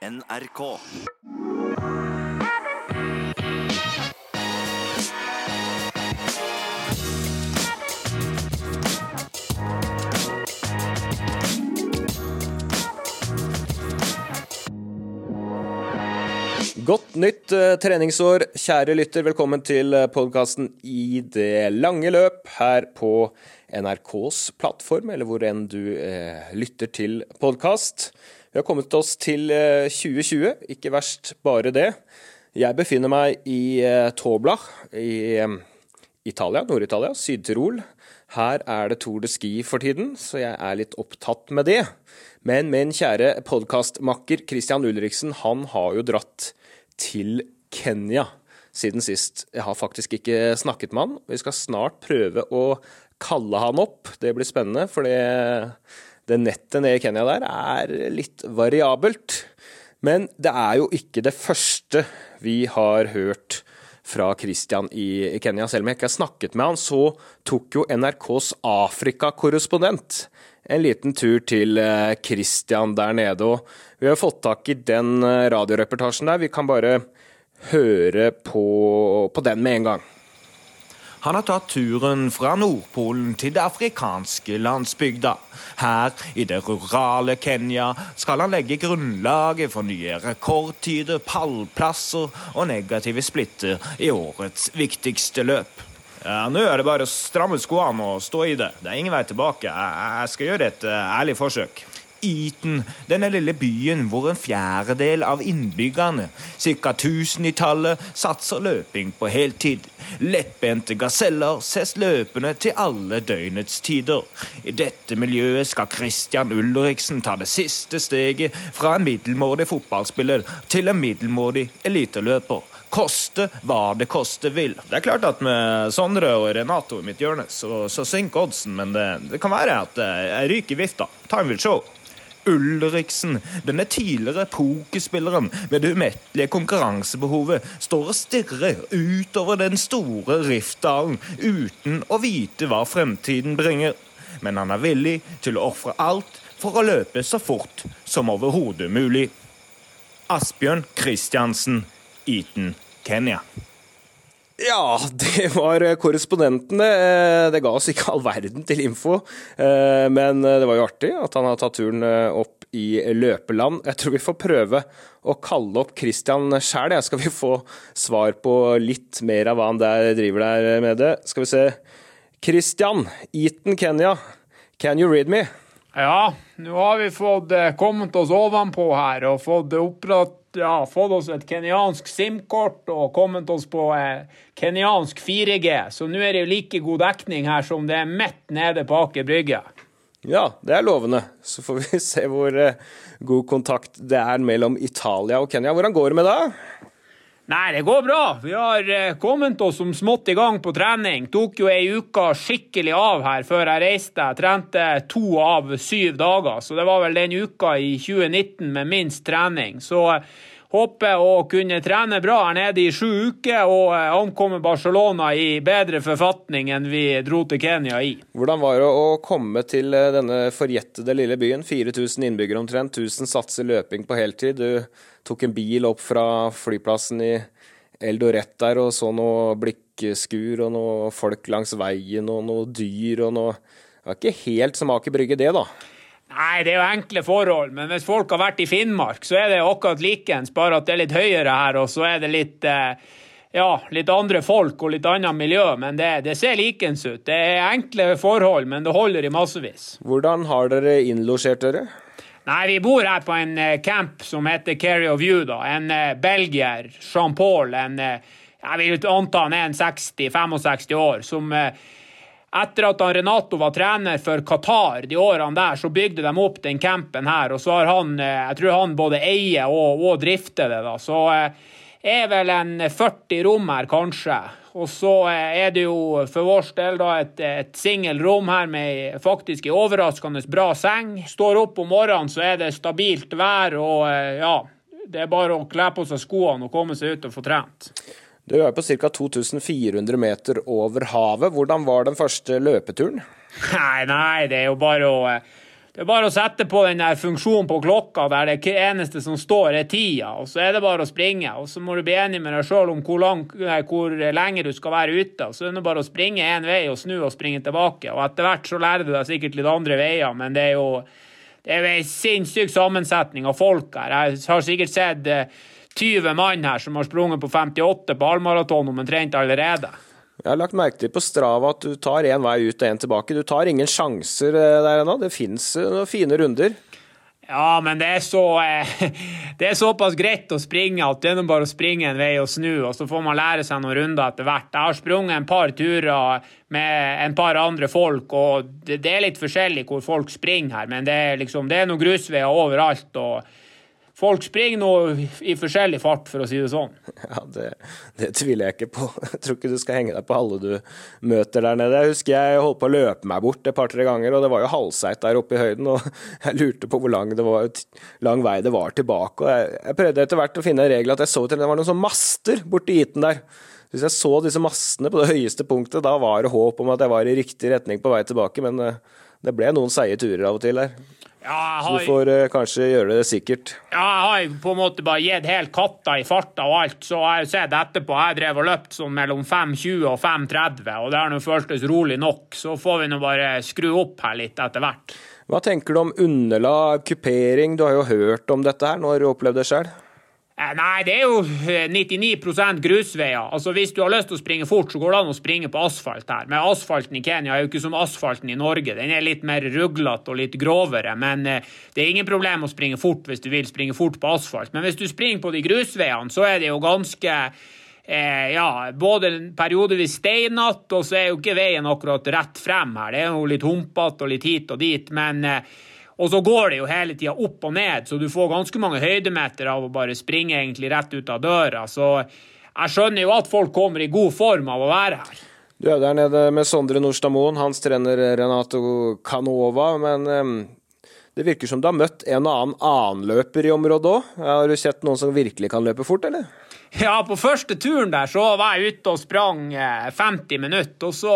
NRK. Godt nytt eh, treningsår, kjære lytter. Velkommen til eh, podkasten I det lange løp her på NRKs plattform, eller hvor enn du eh, lytter til podkast. Vi har kommet oss til eh, 2020, ikke verst bare det. Jeg befinner meg i eh, Tobla i eh, Italia, Nord-Italia, Syd-Tirol. Her er det Tour de Ski for tiden, så jeg er litt opptatt med det. Men min kjære podkastmakker Christian Ulriksen, han har jo dratt til Kenya siden sist. Jeg har faktisk ikke snakket med han. Vi skal snart prøve å kalle han opp. Det blir spennende, for det, det nettet nede i Kenya der er litt variabelt. Men det er jo ikke det første vi har hørt fra Christian i Kenya. Selv om jeg ikke har snakket med han, så tok jo NRKs Afrikakorrespondent en liten tur til eh, Christian der nede. Og vi har fått tak i den eh, radioreportasjen der. Vi kan bare høre på, på den med en gang. Han har tatt turen fra Nordpolen til det afrikanske landsbygda. Her, i det rurale Kenya, skal han legge grunnlaget for nye rekordtider, pallplasser og negative splitter i årets viktigste løp. Ja, Nå er det bare å stramme skoene og stå i det. Det er ingen vei tilbake. Jeg, skal gjøre et uh, ærlig forsøk. Eton, denne lille byen hvor en fjerdedel av innbyggerne, ca. 1000 i tallet, satser løping på heltid. Lettbente gaseller ses løpende til alle døgnets tider. I dette miljøet skal Christian Ulriksen ta det siste steget fra en middelmådig fotballspiller til en middelmådig eliteløper koste hva det koste vil. Det er klart at med Sondre og Renato i mitt hjørne, så, så synker oddsen, men det, det, kan være at jeg ryker i vifta. Time will show. Ulriksen, denne tidligere pokerspilleren med det umettelige konkurransebehovet, står og stirrer utover den store Riftdalen uten å vite hva fremtiden bringer. Men han er villig til å ofre alt for å løpe så fort som overhodet mulig. Asbjørn Kristiansen, Eton, Kenya. Ja, det var korrespondentene. Eh, det ga oss ikke all verden til info, eh, men det var jo artig at han har tatt turen eh, opp i løpeland. Jeg tror vi får prøve å kalle opp Christian sjæl. Skal vi få svar på litt mer av hva han der driver der med det? Skal vi se. Christian, Eton, Kenya. Can you read me? Ja, nå har vi fått kommet oss ovenpå her og fått opprett ja, fått oss et kenyansk SIM-kort og kommet oss på eh, kenyansk 4G. Så nå er det jo like god dekning her som det er midt nede på Aker Brygge. Ja, det er lovende. Så får vi se hvor eh, god kontakt det er mellom Italia og Kenya. Hvordan går det med det? Nei, det går bra. Vi har eh, kommet oss som smått i gang på trening. Tok jo ei uke skikkelig av her før jeg reiste. Jeg trente to av syv dager, så det var vel den uka i 2019 med minst trening. Så eh, håper å kunne trene bra her nede i sju uker og eh, ankomme Barcelona i bedre forfatning enn vi dro til Kenya i. Hvordan var det å komme til denne forjettede lille byen? 4000 innbyggere omtrent, 1000 satser løping på heltid. Du tok en bil opp fra flyplassen i Eldoret der og så noe blikkskur og noe folk langs veien og noe dyr og noe Det var ikke helt som Aker Brygge, det, da? Nei, det er jo enkle forhold, men hvis folk har vært i Finnmark, så er det akkurat likens, bare at det er litt høyere her, og så er det litt ja, litt andre folk og litt annet miljø, men det, det ser likens ut. Det er enkle forhold, men det holder i massevis. Hvordan har dere innlosjert dere? Nei, vi bor her på en camp som heter Carry of You, da. En uh, belgier, Jean-Paul, en jeg vil anta han er en 60-65 år, som etter at Renato var trener for Qatar de årene der, så bygde de opp den campen her. Og så har han, jeg tror han både eier og, og drifter det, da. Så er vel en 40 rom her, kanskje. Og så er det jo for vår del da et, et singelrom her med faktisk en overraskende bra seng. Står opp om morgenen, så er det stabilt vær, og ja Det er bare å kle på seg skoene og komme seg ut og få trent. Du er på ca. 2400 meter over havet. Hvordan var den første løpeturen? Nei, nei, det er jo bare å bare å sette på den der funksjonen på klokka der det eneste som står, er tida, og så er det bare å springe. Og så må du bli enig med deg sjøl om hvor, lang, hvor, lenge du skal være ute. Og så er det bare å springe én vei og snu og springe tilbake. Og etter hvert så lærer du deg sikkert litt andre veier, men det er jo det er en sinnssyk sammensetning av folk her. Jeg har sikkert sett 20 mann her som har sprunget på 58 på halvmaraton omtrent allerede. Jeg har lagt merke til på Strava at du tar én vei ut og én tilbake. Du tar ingen sjanser eh, der ennå. Det fins eh, noen fine runder. Ja, men det er, så, eh, det er såpass greit å springe at det er bare å springe en vei og snu, og så får man lære seg noen runder etter hvert. Jeg har sprunget en par turer med en par andre folk, og det, det er litt forskjellig hvor folk springer her, men det er, liksom, det er noen grusveier overalt. og Folk springer nå i forskjellig fart, for å si det sånn. Ja, det, det, tviler jeg ikke på. Jeg tror ikke du skal henge deg på alle du møter der nede. Jeg husker jeg holdt på å løpe meg bort et par-tre ganger, og det var jo halvseigt der oppe i høyden. Og jeg lurte på hvor lang, var, lang vei det var tilbake. Og jeg, jeg prøvde etter hvert å finne en regel at jeg så til det var noen sånne master borti heaten der. Hvis jeg så disse mastene på det høyeste punktet, da var det håp om at jeg var i riktig retning på vei tilbake, men eh, det ble noen seige turer av og til der. Ja, har, så du får uh, kanskje gjøre det sikkert. Ja, jeg har på en måte bare gitt helt katta i farta og alt, så jeg har sett etterpå. Jeg drev og løpt sånn mellom 5.20 og 5.30, og det har nå føltes rolig nok. Så får vi nå bare skru opp her litt etter hvert. Hva tenker du om underlag, kupering? Du har jo hørt om dette her, nå har du opplevd det sjøl? Eh, nei, det er jo 99 eh, grusveier. Altså, Hvis du har lyst til å springe fort, så går det an å springe på asfalt her. Men asfalten i Kenya er jo ikke som asfalten i Norge. Den er litt mer ruglete og litt grovere. Men eh, det er ingen problem å springe fort hvis du vil springe fort på asfalt. Men hvis du springer på de grusveiene, så er det jo ganske eh, ja, både periodevis steinete, og så er jo ikke veien akkurat rett frem her. Det er jo litt humpete og litt hit og dit. men eh, og så går det jo hele tida opp og ned, så du får ganske mange høydemeter av å bare springe egentlig rett ut av døra. Så jeg skjønner jo at folk kommer i god form av å være her. Du er der nede med Sondre Nordstadmoen, hans trener Renato Canova. Men um, det virker som du har møtt en og annen annenløper i området òg. Har du sett noen som virkelig kan løpe fort, eller? Ja, på første turen der så var jeg ute og sprang 50 eh, minutter, og så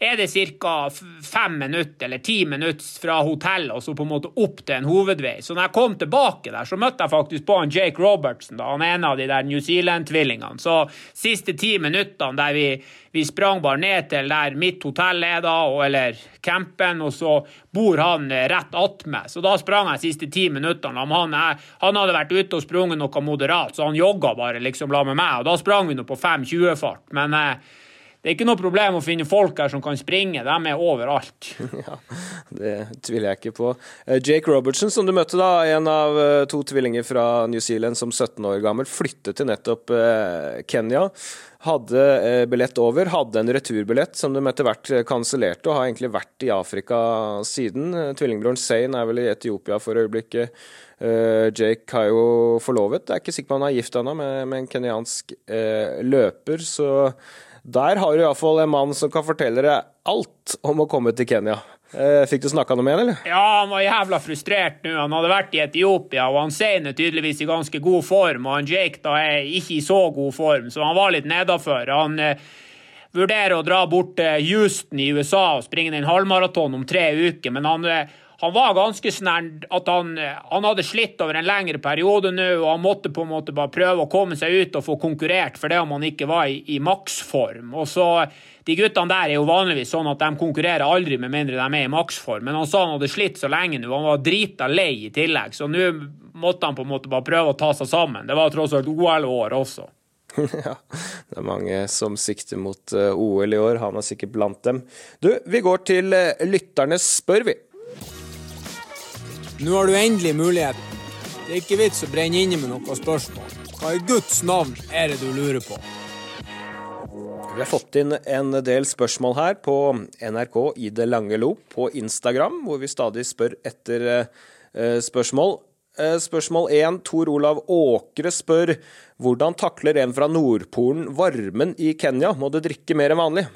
er det ca. fem minutter eller ti minutter fra hotellet og så på en måte opp til en hovedvei. Så når jeg kom tilbake der, så møtte jeg faktisk på han Jake Robertson, da. han er en av de der New Zealand-tvillingene. Så siste ti minuttene der vi vi sprang bare ned til der mitt hotell er, da, eller campen, og så bor han eh, rett attmed. Så da sprang jeg siste ti minuttene. Han, han, hadde vært ute og sprunget noe moderat, så han jogga bare liksom la med meg. Og da sprang vi nå på 5.20-fart. Men eh, det er ikke noe problem å finne folk her som kan springe. De er overalt. Ja, Det tviler jeg ikke på. Eh, Jake Robertson, som du møtte, da, en av to tvillinger fra New Zealand som 17 år gammel, flyttet til nettopp Kenya hadde eh, billett over, hadde en returbillett som de etter hvert eh, kansellerte, og har egentlig vært i Afrika siden. Eh, tvillingbroren Zain er vel i Etiopia for øyeblikket. Jake har jo forlovet, jeg er ikke sikker på om han er gift ennå, med, en kenyansk løper. Så der har du iallfall en mann som kan fortelle deg alt om å komme til Kenya. Eh, fikk du snakka noe med han, eller? Ja, han var jævla frustrert nå. Han hadde vært i Etiopia, og han Zain er tydeligvis i ganske god form, og han Jake da er ikke i så god form, så han var litt nedafor. Han eh, vurderer å dra bort til Houston i USA og springe en halvmaraton om tre uker, men han eh, han var ganske snær at han, han, hadde slitt over en lengre periode nå, og han måtte på en måte bare prøve å komme seg ut og få konkurrert for det om han ikke var i, i maksform. Og så, De guttene der er jo vanligvis sånn at de konkurrerer aldri med mindre de er i maksform, men han sa han hadde slitt så lenge nå, han var drita lei i tillegg, så nå måtte han på en måte bare prøve å ta seg sammen. Det var tross alt OL-år også. ja, det er mange som sikter mot eh, OL i år. Han er sikkert blant dem. Du, vi går til lytterne lytternes spør, vi. Nå har du endelig muligheten. Det er ikke vits å brenne inne med noen spørsmål. Hva i Guds navn er det du lurer på? Vi har fått inn en del spørsmål her på NRK i det lange lo på Instagram, hvor vi stadig spør etter uh, spørsmål. Uh, spørsmål 1. Tor Olav Åkre spør hvordan takler en fra Nordpolen varmen i Kenya? Må du drikke mer enn vanlig?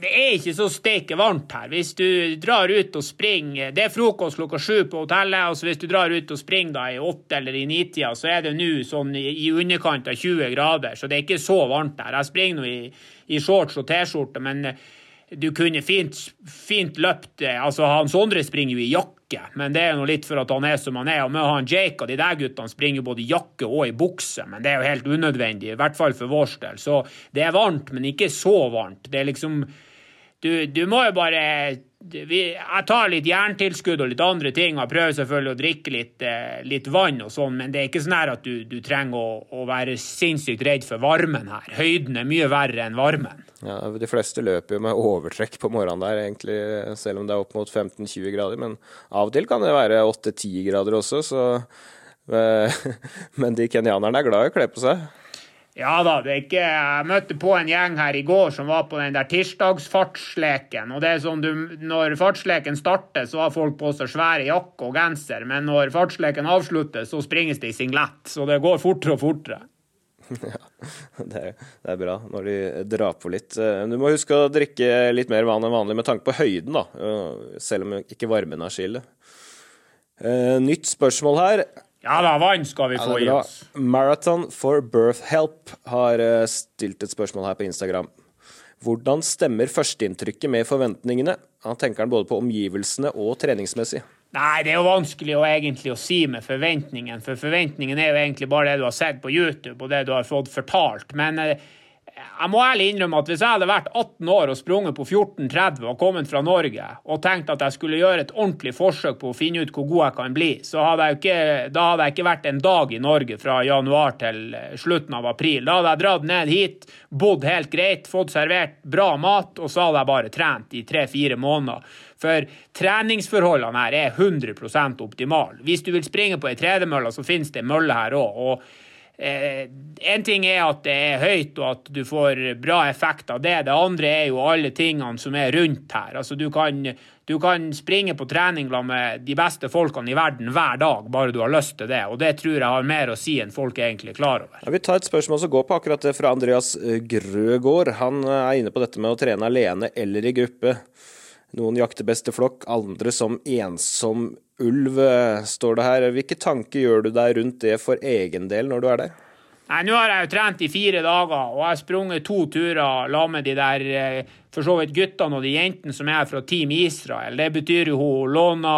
Det er ikke så steike varmt her. Hvis du drar ut og springer Det er frokost klokka sju på hotellet, og hvis du drar ut og springer da i åtte eller i nitida, så er det nå sånn i underkant av 20 grader, så det er ikke så varmt her. Jeg springer nå i, i shorts og T-skjorte, men du kunne fint, fint løpt Altså, han Sondre springer jo i jakke jakke, men det er jo litt for at han er som han er. Og med han Jake og de der guttene springer både i jakke og i bukse, men det er jo helt unødvendig, i hvert fall for vår del. Så det er varmt, men ikke så varmt. Det er liksom Du, du må jo bare jeg tar litt jerntilskudd og litt andre ting. og prøver selvfølgelig å drikke litt, eh, litt vann og sånn, men det er ikke sånn at du, du trenger å, å, være sinnssykt redd for varmen her. Høyden er mye verre enn varmen. Ja, De fleste løper jo med overtrekk på morgenen der, egentlig, selv om det er opp mot 15-20 grader. Men av og til kan det være 8-10 grader også, så eh, Men de kenyanerne er glad i å kle på seg. Ja da, det er ikke Jeg møtte på en gjeng her i går som var på den der tirsdagsfartsleken. Og det er sånn du, Når fartsleken starter, så har folk på seg svære jakker og genser. Men når fartsleken avsluttes, så springes det i singlet. Så det går fortere og fortere. Ja, det er, det er, bra når de drar på litt. Eh, du må huske å drikke litt mer vann enn vanlig med tanke på høyden, da. Eh, selv om ikke varmen er skillet. Eh, nytt spørsmål her. Ja da, vann skal vi få i oss. Marathon for Birth Help har eh, stilt et spørsmål her på Instagram. Hvordan stemmer førsteinntrykket med forventningene? Han tenker han både på omgivelsene og treningsmessig. Nei, det er jo vanskelig å egentlig å si med forventningen, for forventningen er jo egentlig bare det du har sett på YouTube og det du har fått fortalt. Men eh, jeg må ærlig innrømme at hvis jeg hadde vært 18 år og sprunget på 14,30 og kommet fra Norge og tenkt at jeg skulle gjøre et ordentlig forsøk på å finne ut hvor god jeg kan bli, så hadde jeg ikke, da hadde jeg ikke vært en dag i Norge fra januar til eh, slutten av april. Da hadde jeg dratt ned hit, bodd helt greit, fått servert bra mat, og så hadde jeg bare trent i tre-fire måneder. For treningsforholdene her er 100 optimale. Hvis du vil springe på ei tredemølle, så finnes det mølle her òg. Eh, en ting er at det er høyt og at du får bra effekt av det. Det andre er jo alle tingene som er rundt her. Altså, du kan, du kan springe på trening med de beste folkene i verden hver dag, bare du har lyst til det. Og det tror jeg har mer å si enn folk er egentlig klar over. Ja, vi tar et spørsmål som går på akkurat det fra Andreas Grøgaard. Han er inne på dette med å trene alene eller i gruppe. Noen jakter best andre som ensom ulv, står det her. Hvilke tanker gjør du deg rundt det for egen del når du er der? Nei, Nå har jeg jo trent i fire dager, og jeg har sprunget to turer sammen med de der eh, for så vidt guttene og de jentene som er fra Team Israel. Det betyr jo hun Lona,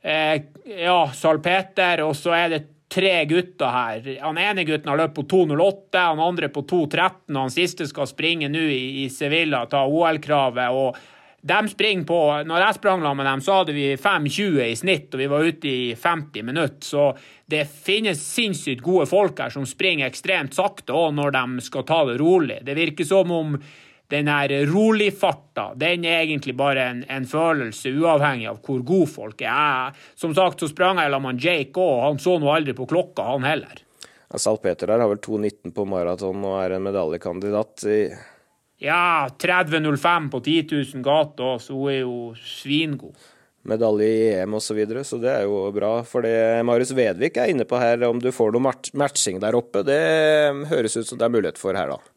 eh, ja, Salpeter, og så er det tre gutter her. Han ene gutten har løpt på 2,08, han andre på 2,13, og han siste skal springe nå i, i Sevilla, ta OL-kravet. og de springer på Når jeg sprang med dem, så hadde vi 5,20 i snitt, og vi var ute i 50 minutter. Så det finnes sinnssykt gode folk her som springer ekstremt sakte òg når de skal ta det rolig. Det virker som om den her roligfarta, den er egentlig bare en, en, følelse, uavhengig av hvor gode folk er. Som sagt så sprang jeg sammen med Jake òg, han så nå aldri på klokka, han heller. Salpeter der har vel 2,19 på maraton og er en medaljekandidat. i ja, 30.05 på 10 000 gater, så hun er jo svingod. Medalje i EM osv., så, videre, så det er jo bra. For det Marius Vedvik er inne på her, om du får noe matching der oppe, det høres ut som det er mulighet for her, da.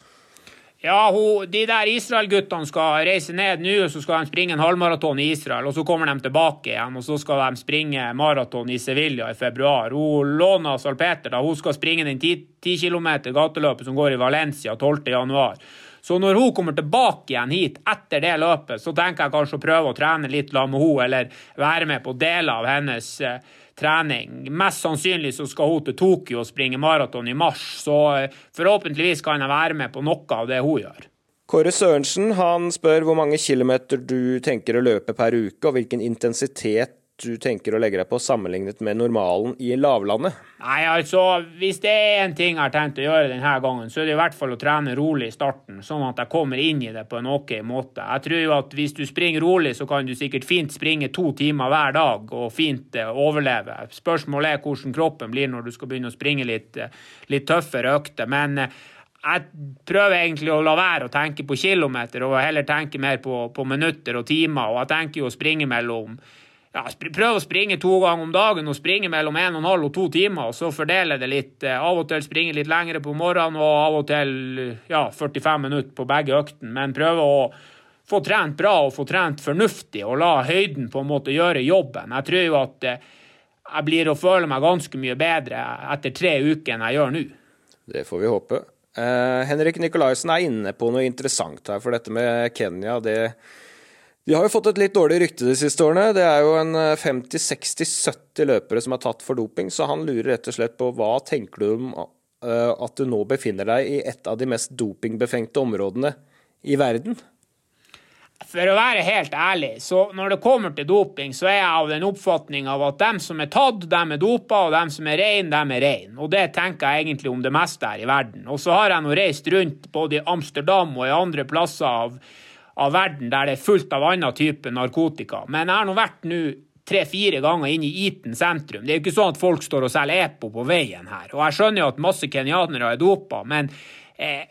Ja, hun, de der Israel-guttene skal reise ned nå, og så skal de springe en halvmaraton i Israel. Og så kommer de tilbake igjen, og så skal de springe maraton i Sevilla i februar. Hun Lona Salpeter da, hun skal springe den 10 km gateløpet som går i Valencia 12. Så når hun kommer tilbake igjen hit etter det løpet, så tenker jeg kanskje å prøve å trene litt sammen med henne, eller være med på deler av hennes eh, trening. Mest sannsynlig så skal hun til Tokyo og springe maraton i mars, så eh, forhåpentligvis kan jeg være med på noe av det hun gjør. Kåre Sørensen han spør hvor mange kilometer du tenker å løpe per uke, og hvilken intensitet du tenker å legge deg på sammenlignet med normalen i lavlandet? Nei, altså, Hvis det er én ting jeg har tenkt å gjøre denne gangen, så er det i hvert fall å trene rolig i starten, sånn at jeg kommer inn i det på en OK måte. Jeg tror jo at hvis du springer rolig, så kan du sikkert fint springe to timer hver dag og fint eh, overleve. Spørsmålet er hvordan kroppen blir når du skal begynne å springe litt, eh, litt tøffere økter. men eh, jeg prøver egentlig å la være å tenke på kilometer og heller tenke mer på, på minutter og timer. Og jeg tenker jo å springe mellom ja, prøv å springe to ganger om dagen og springe mellom en og en halv og to timer, og så fordele det litt. Eh, av og til springe litt lengre på morgenen og av og til ja, 45 minutter på begge øktene. Men prøve å få trent bra og få trent fornuftig og la høyden på en måte gjøre jobben. Jeg tror jo at eh, jeg blir å føle meg ganske mye bedre etter tre uker enn jeg gjør nå. Det får vi håpe. Eh, Henrik Nikolaisen er inne på noe interessant her, for dette med Kenya, det De har jo fått et litt dårlig rykte de siste årene. Det er jo en 50-60-70 løpere som er tatt for doping, så han lurer rett og slett på hva tenker du om at du nå befinner deg i et av de mest dopingbefengte områdene i verden? For å være helt ærlig, så når det kommer til doping, så er jeg av den oppfatning av at dem som er tatt, dem er dopa, og dem som er rein, dem er rein. Og det tenker jeg egentlig om det meste her i verden. Og så har jeg nå reist rundt både i Amsterdam og i andre plasser av, av verden der det er fullt av annen type narkotika. Men jeg har nå vært nå tre-fire ganger inn i Eton sentrum. Det er jo ikke sånn at folk står og selger EPO på veien her. Og jeg skjønner jo at masse kenyanere er dopa, men eh,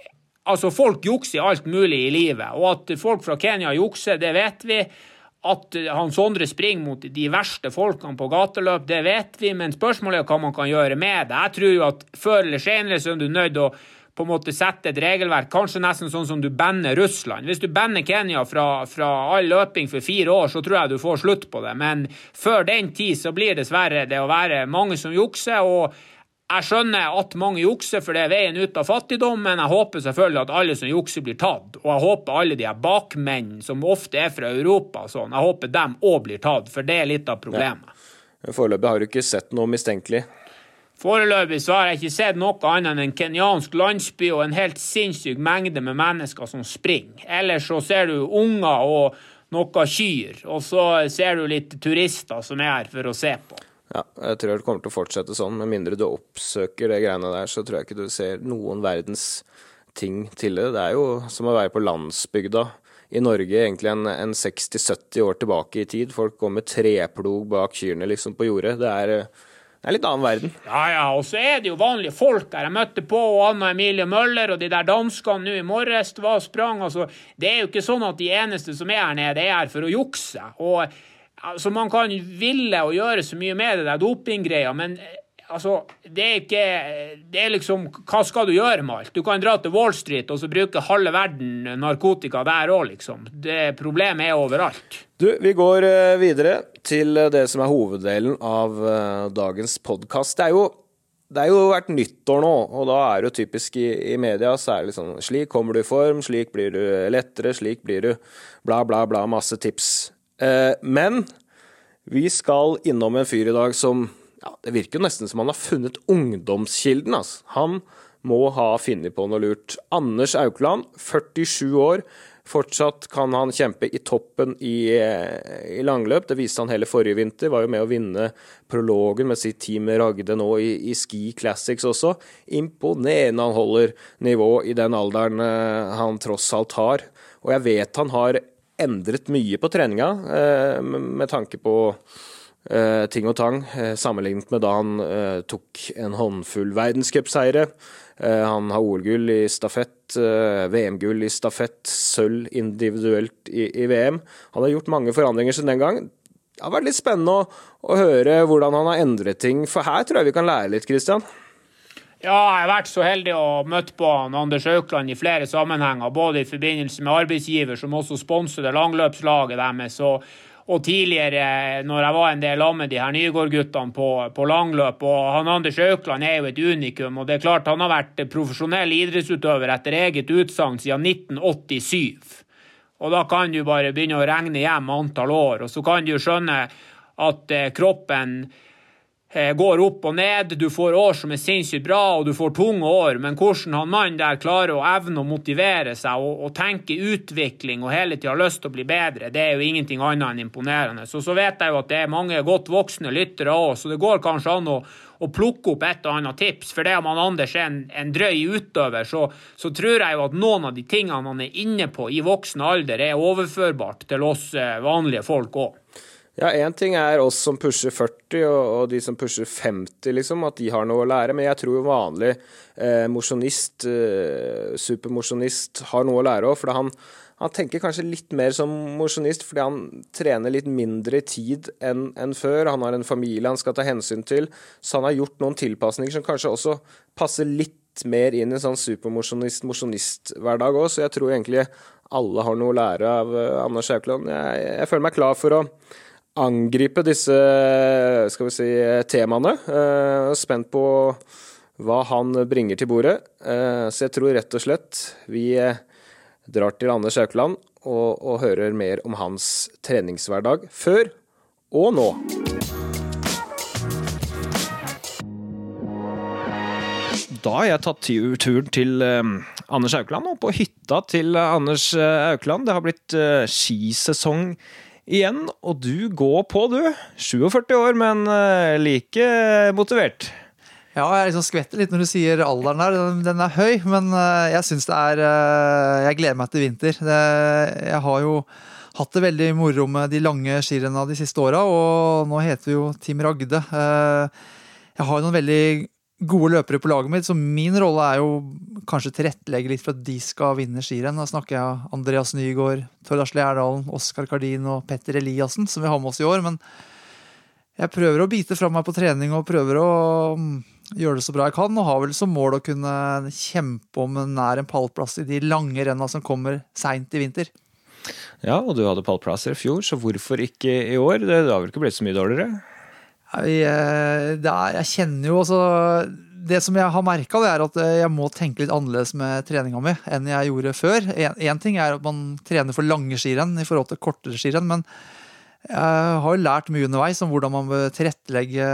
Altså, folk jukser alt mulig i livet, og at folk fra Kenya jukser, det vet vi. At han Sondre springer mot de verste folkene på gateløp, det vet vi, men spørsmålet er hva man kan gjøre med det. Jeg tror jo at før eller senere så er du nødt til å på en måte sette et regelverk, kanskje nesten sånn som du banner Russland. Hvis du banner Kenya fra, fra all løping for fire år, så tror jeg du får slutt på det. Men før den tid så blir dessverre det å være mange som jukser. og jeg skjønner at mange jukser, for det er veien ut av fattigdom, men jeg håper selvfølgelig at alle som jukser, blir tatt. Og jeg håper alle de bakmenn, som ofte er fra Europa, sånn, jeg håper dem òg blir tatt, for det er litt av problemet. Ja. Foreløpig har du ikke sett noe mistenkelig? Foreløpig så har jeg ikke sett noe annet enn en kenyansk landsby og en helt sinnssyk mengde med mennesker som springer. Ellers så ser du unger og noe kyr, og så ser du litt turister som er her for å se på. Ja, jeg tror det kommer til å fortsette sånn. Med mindre du oppsøker det greiene der, så tror jeg ikke du ser noen verdens ting til det. Det er jo som å være på landsbygda i Norge egentlig en, en 60-70 år tilbake i tid. Folk går med treplog bak kyrne liksom på jordet. Det er, det er litt annen verden. Ja, ja, og så er det jo vanlige folk her. Jeg møtte på Anna Emilie Møller og de der danskene nå i morges. var var sprang, altså. Det er jo ikke sånn at de eneste som er her nede, er her for å jukse. og Altså, man kan ville og gjøre så mye med det der dopinggreia, men altså, det er ikke Det er liksom Hva skal du gjøre med alt? Du kan dra til Wall Street og så bruke halve verden narkotika der òg, liksom. Det Problemet er overalt. Du, vi går eh, videre til det som er hoveddelen av eh, dagens podkast. Det er jo det er jo vært nyttår nå, og da er det jo typisk i, i media så er det liksom Slik kommer du i form, slik blir du lettere, slik blir du bla, bla, bla. Masse tips. Eh, men vi skal innom en fyr i dag som ja, Det virker jo nesten som han har funnet ungdomskilden. Altså. Han må ha funnet på noe lurt. Anders Aukland, 47 år. Fortsatt kan han kjempe i toppen i, i, langløp. Det viste han hele forrige vinter. Var jo med å vinne prologen med sitt team Ragde nå i, i Ski Classics også. Imponerende han holder nivå i den alderen uh, han tross alt har. Og jeg vet han har endret mye på treninga eh, med tanke på eh, ting og tang, eh, sammenlignet med da han tok en håndfull verdenscupseire. Han har OL-gull i stafett, VM-gull i stafett, sølv individuelt i, i, VM. Han har gjort mange forandringer siden den gang. Det har vært litt spennende å, å høre hvordan han har endret ting, for her tror jeg vi kan lære litt, Christian. Ja, jeg har vært så heldig å møte på Anders Aukland i flere sammenhenger. Både i forbindelse med arbeidsgiver, som også sponser det langløpslaget deres, og, og, tidligere når jeg var en del av med de her Nygård-guttene på, på, langløp. Og han Anders Aukland er jo et unikum. og det er klart Han har vært profesjonell idrettsutøver etter eget utsagn siden 1987. Og da kan du bare begynne å regne hjem antall år, og så kan du skjønne at eh, kroppen går opp og ned. Du får år som er sinnssykt bra, og du får tunge år. Men hvordan han mannen der klarer å evne å motivere seg og, og tenke utvikling og hele tida har lyst til å bli bedre, det er jo ingenting annet enn imponerende. Så, så vet jeg jo at det er mange godt voksne lyttere òg, så det går kanskje an å, å plukke opp et og annet tips. For det om han Anders er en, en drøy utøver, så, så, tror jeg jo at noen av de tingene han er inne på i voksen alder, er overførbart til oss eh, vanlige folk òg. Ja, én ting er oss som pusher 40, og, og, de som pusher 50, liksom, at de har noe å lære. Men jeg tror vanlig eh, mosjonist, eh, supermosjonist, har noe å lære òg. For han, han, tenker kanskje litt mer som mosjonist fordi han trener litt mindre tid enn en før. Han har en familie han skal ta hensyn til, så han har gjort noen tilpasninger som kanskje også passer litt mer inn i en sånn supermosjonist-mosjonisthverdag òg. Så jeg tror egentlig alle har noe å lære av uh, Anders Haukeland. Jeg, jeg føler meg klar for å angripe disse skal vi si, temaene. Uh, spent på hva han bringer til bordet. Uh, så jeg tror rett og slett vi drar til Anders Haukeland og, og hører mer om hans treningshverdag før og nå. Da har jeg tatt tu- turen til eh, Anders Aukland, og på hytta til eh, Anders Haukeland. Det har blitt eh, skisesong igjen, og du går på, du. 47 år, men eh, like motivert. Ja, jeg liksom skvetter litt når du sier alderen der. Den, er høy, men eh, jeg syns det er eh, Jeg gleder meg til vinter. Det, jeg har jo hatt det veldig moro med de lange skirennene de siste åra, og nå heter vi jo Team Ragde. Jeg har jo noen veldig gode løpere på laget mitt, så min rolle er jo kanskje tilrettelegge litt for at de skal vinne skirenn. Da snakker jeg Andreas Nygaard, Tord Asle Gjerdalen, Oskar Kardin og Petter Eliassen, som vi har med oss i år. men jeg prøver å bite fra meg på trening og prøver å mm, gjøre det så bra jeg kan. Og har vel som mål å kunne kjempe om nær en pallplass i de lange renna som kommer seint i vinter. Ja, og du hadde pallplasser i fjor, så hvorfor ikke i år? Det har vel ikke blitt så mye dårligere? Jeg, eh, er, jeg kjenner jo også Det som jeg har merka, er at jeg må tenke litt annerledes med treninga mi enn jeg gjorde før. Én ting er at man trener for lange skirenn i forhold til kortere skirenn, men jeg har jo lært mye underveis om hvordan man bør tilrettelegge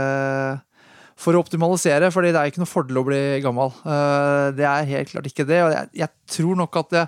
for å optimalisere, fordi det er ikke noe fordel å bli gammel. Eh, Det er helt klart ikke det. Og jeg, tror nok at jeg,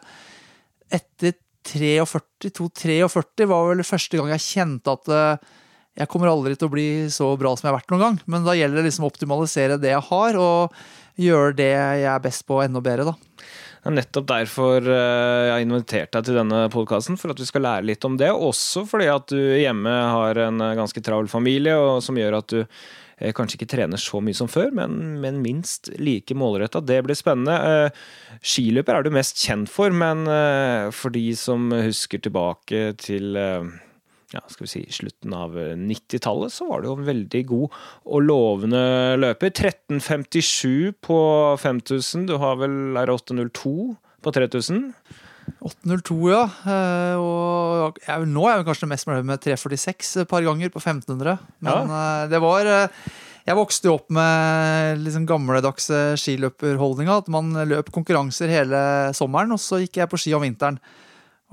etter 43, 2-43 var vel første gang jeg kjente at eh, jeg kommer aldri til å bli så bra som jeg har vært noen gang. Men da gjelder det liksom å optimalisere det jeg har, og gjøre det jeg er best på, enda bedre, da. Det er nettopp derfor eh, jeg har invitert deg til denne podkasten, for at vi skal lære litt om det. Også fordi at du hjemme har en eh, ganske travel familie, som gjør at du eh, kanskje ikke trener så mye som før, men, men minst like målretta. Det blir spennende. Skiløper er du mest kjent for, men for de som husker tilbake til ja, skal vi si, slutten av 90-tallet, så var det jo en veldig god og lovende løper. 13.57 på 5000. Du har vel R802 på 3000? 8.02, ja. Eh, Og jeg, nå er jeg kanskje mest fornøyd med 3.46 et par ganger på 1500. Men ja. det var eh, Jeg vokste jo opp med liksom gamledagse skiløperholdninga. At man løp konkurranser hele sommeren, og så gikk jeg på ski om vinteren.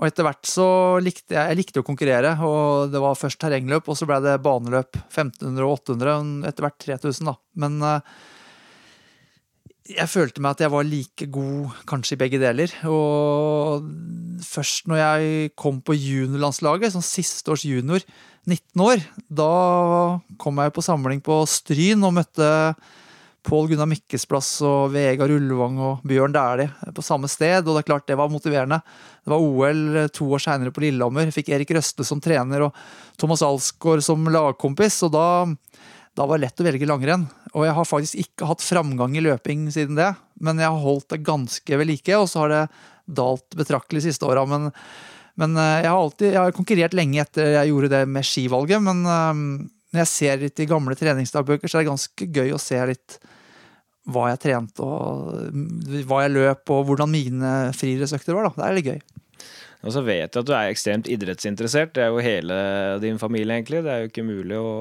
Og etter hvert så likte jeg, jeg likte å konkurrere, og det var først terrengløp, og så ble det baneløp 1500 og 800, etter hvert 3000, da. Men eh, jeg følte meg at jeg var like god kanskje i begge deler. Og først når jeg kom på juniorlandslaget, sånn siste års junior, 19 år, da kom jeg på samling på Stryn og møtte Pål Gunnar Mikkelsplass og Vegard Ullevang og Bjørn Dæhlie på samme sted, og det er klart det var motiverende. Det var OL to år seinere på Lillehammer. Fikk Erik Røsle som trener og Thomas Alsgaard som lagkompis, og da, da var det lett å velge langrenn. Og jeg har faktisk ikke hatt framgang i løping siden det, men jeg har holdt det ganske ved like, og så har det dalt betraktelig de siste åra. Men, men eh, jeg har alltid jeg har konkurrert lenge etter jeg gjorde det med skivalget, men eh, når jeg ser litt i gamle treningsdagbøker, så er det ganske gøy å se litt hva jeg trente, og hva jeg løp, og hvordan mine friidrettsøkter var. da. Det er litt gøy. Og så vet jeg at du er ekstremt idrettsinteressert. Det er jo hele din familie, egentlig. Det er jo ikke mulig å,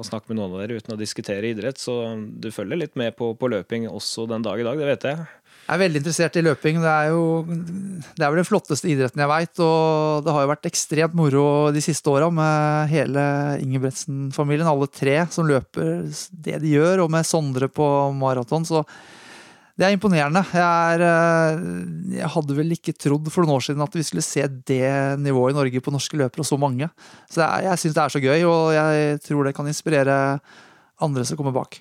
å snakke med noen av dere uten å diskutere idrett, så du følger litt med på, på løping også den dag i dag, det vet jeg. Jeg er veldig interessert i løping. Det er jo det er vel den flotteste idretten jeg veit. Og det har jo vært ekstremt moro de siste åra med hele Ingebretsen-familien. Alle tre som løper det de gjør, og med Sondre på maraton. Så det er imponerende. Jeg, er, jeg hadde vel ikke trodd for noen år siden at vi skulle se det nivået i Norge på norske løpere, og så mange. Så er, jeg syns det er så gøy, og jeg tror det kan inspirere andre som kommer bak.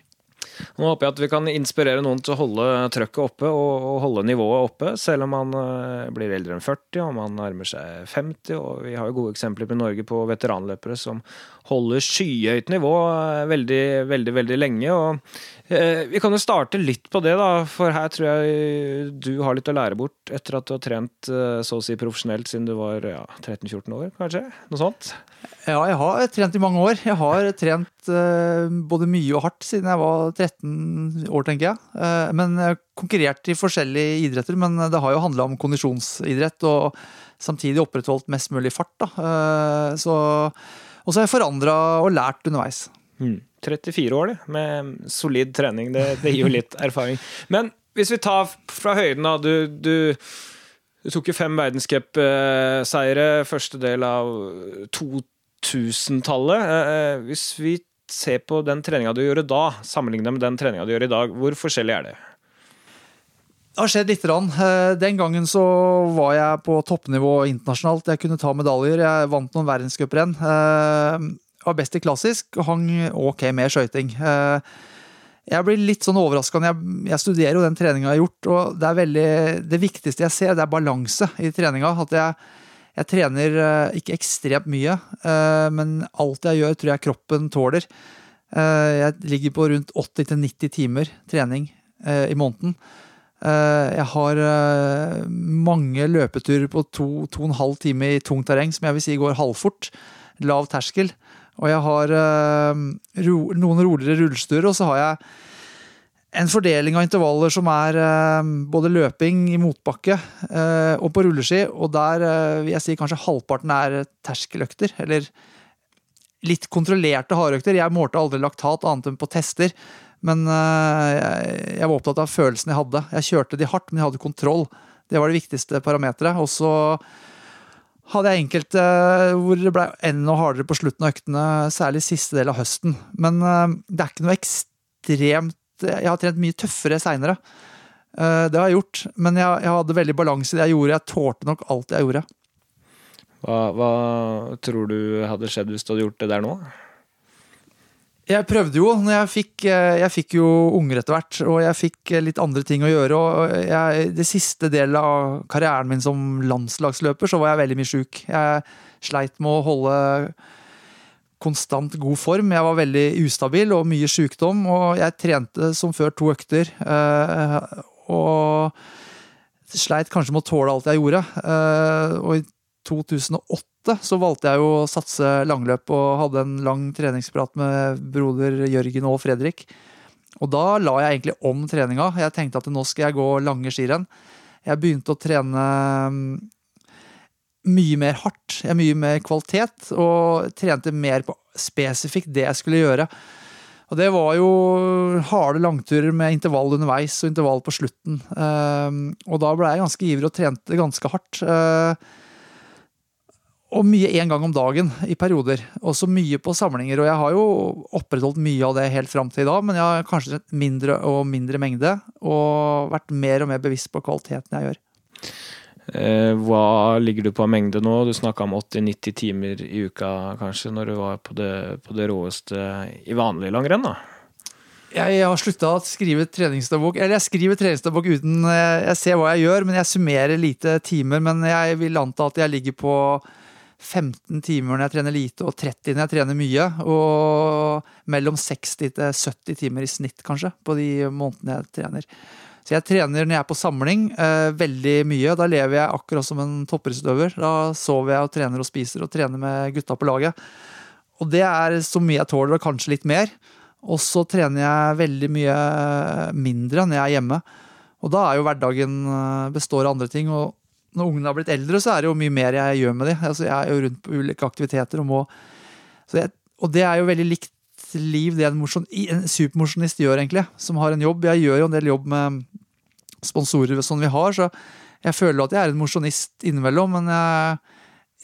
Nå håper jeg at vi kan inspirere noen til å holde trøkket oppe og, holde nivået oppe, selv om man uh, blir eldre enn 40 og man nærmer seg 50. og Vi har jo gode eksempler på Norge på veteranløpere som holder skyhøyt nivå uh, veldig, veldig, veldig lenge. og Vi kan jo starte litt på det, da, for her tror jeg du har litt å lære bort etter at du har trent så å si profesjonelt siden du var ja, 13-14 år, kanskje? Noe sånt? Ja, jeg har trent i mange år. Jeg har trent uh, både mye og hardt siden jeg var 13 år, tenker jeg. Men jeg har konkurrert i forskjellige idretter, men det har jo handla om kondisjonsidrett og samtidig opprettholdt mest mulig fart. Da. Så, og så har jeg forandra og lært underveis. Mm. 34 år, det, med solid trening. Det, det gir jo litt erfaring. Men hvis vi tar fra høyden, da. Du, du Du tok jo fem verdenscupseiere, første del av 2000-tallet. Eh, Hvis vi ser på den treninga du gjorde da, sammenlignet med den treninga du gjør i dag, hvor forskjellig er det? Det har skjedd lite grann. Eh, Den gangen så var jeg på toppnivå internasjonalt. Jeg kunne ta medaljer. Jeg vant noen verdenscuprenn. Var best i klassisk hang ok med skøyting. Eh, Jeg blir litt sånn overraska når jeg, jeg studerer jo den treninga jeg har gjort, og det veldig Det viktigste jeg ser, det er balanse i treninga. At jeg, jeg trener eh, ikke ekstremt mye, eh, men alt jeg gjør, tror jeg kroppen tåler. Jeg ligger på rundt 80-90 timer trening i måneden. Jeg har mange løpeturer på to, to og en halv time i tungt terreng, som jeg vil si går halvfort. Lav terskel. Og jeg har eh, ro, noen roligere rullestuer, og så har jeg en fordeling av intervaller som er eh, både løping i motbakke eh, og på rulleski, og der vil jeg si kanskje halvparten er terskeløkter, eller litt kontrollerte hardøkter. Jeg målte aldri laktat annet enn på tester, men jeg var opptatt av følelsen jeg hadde. Jeg kjørte de hardt, men jeg hadde kontroll. Det var det viktigste parameteret. Og så hadde jeg enkelte hvor det ble enda hardere på slutten av øktene, særlig siste del av høsten. Men eh, det er ikke noe ekstremt Jeg har trent mye tøffere seinere. Det har jeg gjort, men jeg, jeg hadde veldig balanse i det jeg gjorde. Jeg tålte nok alt jeg gjorde. Hva, hva tror du hadde skjedd hvis du hadde gjort det der nå? Jeg prøvde jo. Jeg fikk, eh, jeg fikk jo unger etter hvert, og jeg fikk litt andre ting å gjøre. og jeg, Det siste delen av karrieren min som landslagsløper, så var jeg veldig mye sjuk. Jeg sleit med å holde konstant god form. Jeg var veldig ustabil og mye sjukdom, og jeg trente som før to økter. eh, Og sleit kanskje med å tåle alt jeg gjorde. Eh, Og i 2008 så valgte jeg jo å satse langløp og hadde en lang treningsprat med broder Jørgen og Fredrik. Og da la jeg egentlig om treninga. Jeg tenkte at nå skal jeg gå lange skirenn. Jeg begynte å trene mm, mye mer hardt, mye mer kvalitet, og trente mer på spesifikt det jeg skulle gjøre. Og det var jo harde langturer med intervall underveis og intervall på slutten. Eh, Og da ble jeg ganske ivrig og trente ganske hardt. Og mye én gang om dagen i perioder. Og så mye på samlinger. Og jeg har jo opprettholdt mye av det helt fram til i dag, men jeg har kanskje trent mindre og mindre mengde. Og vært mer og mer bevisst på kvaliteten jeg gjør. Eh, Hva ligger du på av mengde nå? Du snakka om 80-90 timer i uka kanskje, når du var på det, på det råeste i vanlig langrenn, da? Jeg har slutta å skrive treningsdagbok. Eller jeg skriver treningsdagbok uten eh, Jeg ser hva jeg gjør, men jeg summerer lite timer. Men jeg vil anta at jeg ligger på 15 timer når jeg trener lite, og 30 når jeg trener mye. Og mellom 60 til 70 timer i snitt, kanskje, på de månedene jeg trener. Så jeg trener når jeg er på samling, eh, veldig mye. Da lever jeg akkurat som en toppidrettsutøver. Da sover jeg og trener og spiser og trener med gutta på laget. Og det er så mye jeg tåler, og kanskje litt mer. Og så trener jeg veldig mye mindre når jeg er hjemme. Og da er jo hverdagen eh, består av andre ting. Og når ungene har blitt eldre, så er det jo mye mer jeg gjør med dem. Altså, jeg er jo rundt på ulike aktiviteter og må jeg, Og det er jo veldig likt liv det en, motion, en supermosjonist gjør, egentlig. Som har en jobb. Jeg gjør jo en del jobb med sponsorer som vi har, så jeg føler at jeg er en mosjonist innimellom. Men jeg,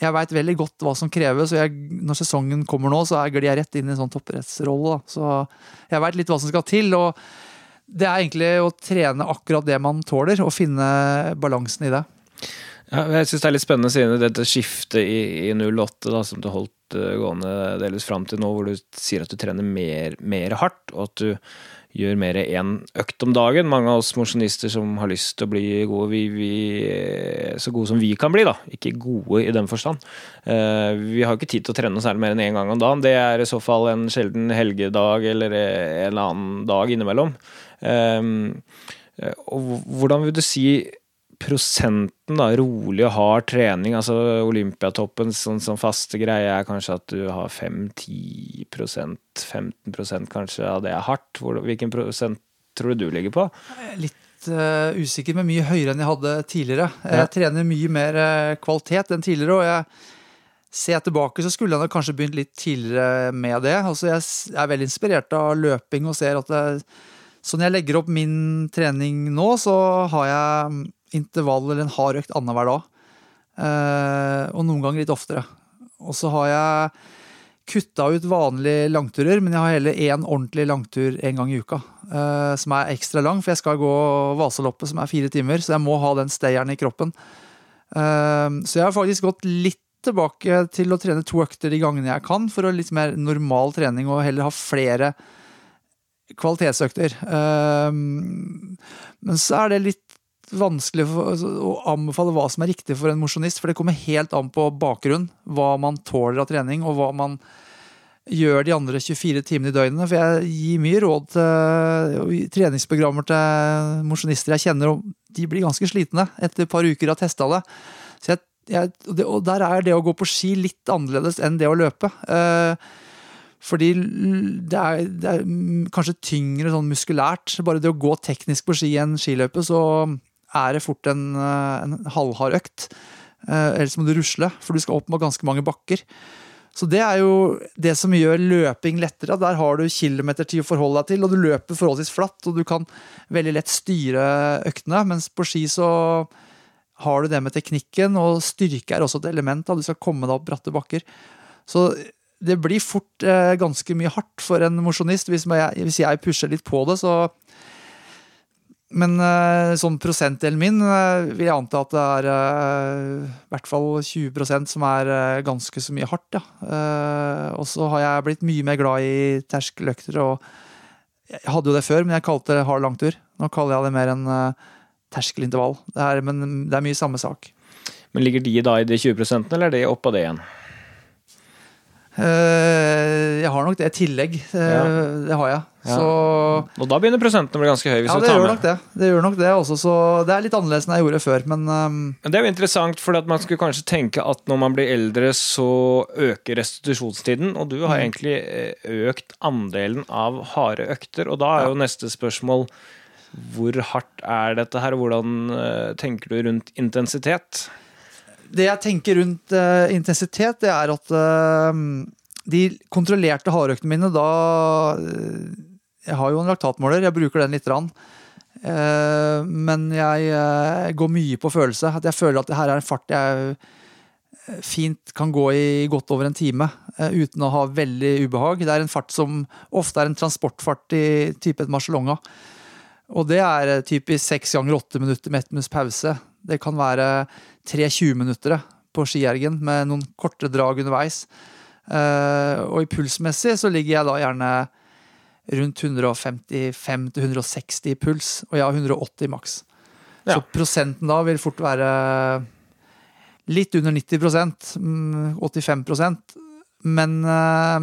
jeg veit veldig godt hva som kreves, og når sesongen kommer nå, så glir jeg rett inn i en sånn topprettsrolle. Så jeg veit litt hva som skal til. og det er egentlig å trene akkurat det man tåler, og finne balansen i det. Ja, jeg syns det er litt spennende siden dette skiftet i, i 08 da, som du holdt uh, gående delvis fram til nå, hvor du sier at du trener mer, mer hardt, og at du gjør mer én økt om dagen. Mange av oss mosjonister som har lyst til å bli gode, vi, vi, så gode som vi kan bli, da. Ikke gode i den forstand. Uh, vi har ikke tid til å trene særlig mer enn én gang om dagen. Det er i så fall en sjelden helgedag eller en annen dag innimellom. Uh, og hvordan vil du si prosenten da, rolig og hard trening, altså Olympiatoppen sånn sånn faste greie er kanskje at du har 5-10 15% kanskje av det er hardt. Hvilken prosent tror du du ligger på? Litt uh, usikker, men mye høyere enn jeg hadde tidligere. Jeg Ja. trener mye mer uh, kvalitet enn tidligere, og jeg ser jeg tilbake, så skulle jeg kanskje begynt litt tidligere med det. Altså, jeg er veldig inspirert av løping og ser at det, sånn jeg legger opp min trening nå, så har jeg intervall eller en hard økt annenhver dag. Eh, og noen ganger litt oftere. Og så har jeg kutta ut vanlige langturer, men jeg har heller én ordentlig langtur en gang i uka. eh, som er ekstra lang, for jeg skal gå Vasaloppet, som er fire timer. Så jeg må ha den stayeren i kroppen. Eh, så jeg har faktisk gått litt tilbake til å trene to økter de gangene jeg kan, for å litt mer normal trening og heller ha flere kvalitetsøkter. Men så er det litt vanskelig altså, å anbefale hva som er riktig for en mosjonist, for det kommer helt an på bakgrunn. Hva man tåler av trening, og hva man gjør de andre 24 timene i døgnet. For jeg gir mye råd til treningsprogrammer til mosjonister jeg kjenner, og de blir ganske slitne etter et par uker av testa det. Så jeg, jeg, og der er det å gå på ski litt annerledes enn det å løpe. Eh, fordi det er, det er, kanskje tyngre sånn muskulært. Bare det å gå teknisk på ski i en skiløype, så er det fort en, en halvhard økt. Ellers må du rusle, for du skal opp med ganske mange bakker. Så det er jo det som gjør løping lettere. Der har du kilometertid å forholde deg til, og du løper forholdsvis flatt, og du kan veldig lett styre øktene. Mens på ski så har du det med teknikken, og styrke er også et element. Da. Du skal komme deg opp bratte bakker. Så det blir fort eh, ganske mye hardt for en mosjonist. Hvis, hvis, jeg pusher litt på det, så Men eh, sånn prosentdelen min eh, vil jeg anta at det er eh, i hvert fall 20% som er ganske så mye hardt. Ja. Og så har jeg blitt mye mer glad i terskeløkter. og Jeg hadde jo det før, men jeg kalte det hard langtur. Nå kaller jeg det mer en terskelintervall. Det er, men det er mye samme sak. Men ligger de da i de 20% eller er det oppå det igjen? Uh, jeg har nok det i tillegg. Uh, ja. Det har jeg. Ja. Så, og da begynner prosenten å bli ganske høy? ja, det gjør, nok det. det gjør nok det. også. Så det er litt annerledes enn jeg gjorde før, men um, Det er jo interessant, for man skulle kanskje tenke at når man blir eldre, så øker restitusjonstiden. Og du har mm. egentlig økt andelen av harde økter. Og da er jo neste spørsmål hvor hardt er dette her? Hvordan tenker du rundt intensitet? Det jeg tenker rundt uh, intensitet, det er at uh, de kontrollerte hardøktene mine da uh, Jeg har jo en laktatmåler, jeg bruker den lite grann. men jeg går mye på følelse. At jeg føler at det her er en fart jeg fint kan gå i godt over en time uten å ha veldig ubehag. Det er en fart som ofte er en transportfart i type et Marcelonga. Og det er typisk seks ganger åtte minutter med ett minutts pause. Det kan være tre 20-minuttere på skiergen med noen korte drag underveis. Uh, og i pulsmessig så ligger jeg da gjerne rundt 155-160 i puls, og jeg har 180 maks. Ja. Så prosenten da vil fort være litt under 90% 85 mm, Men uh,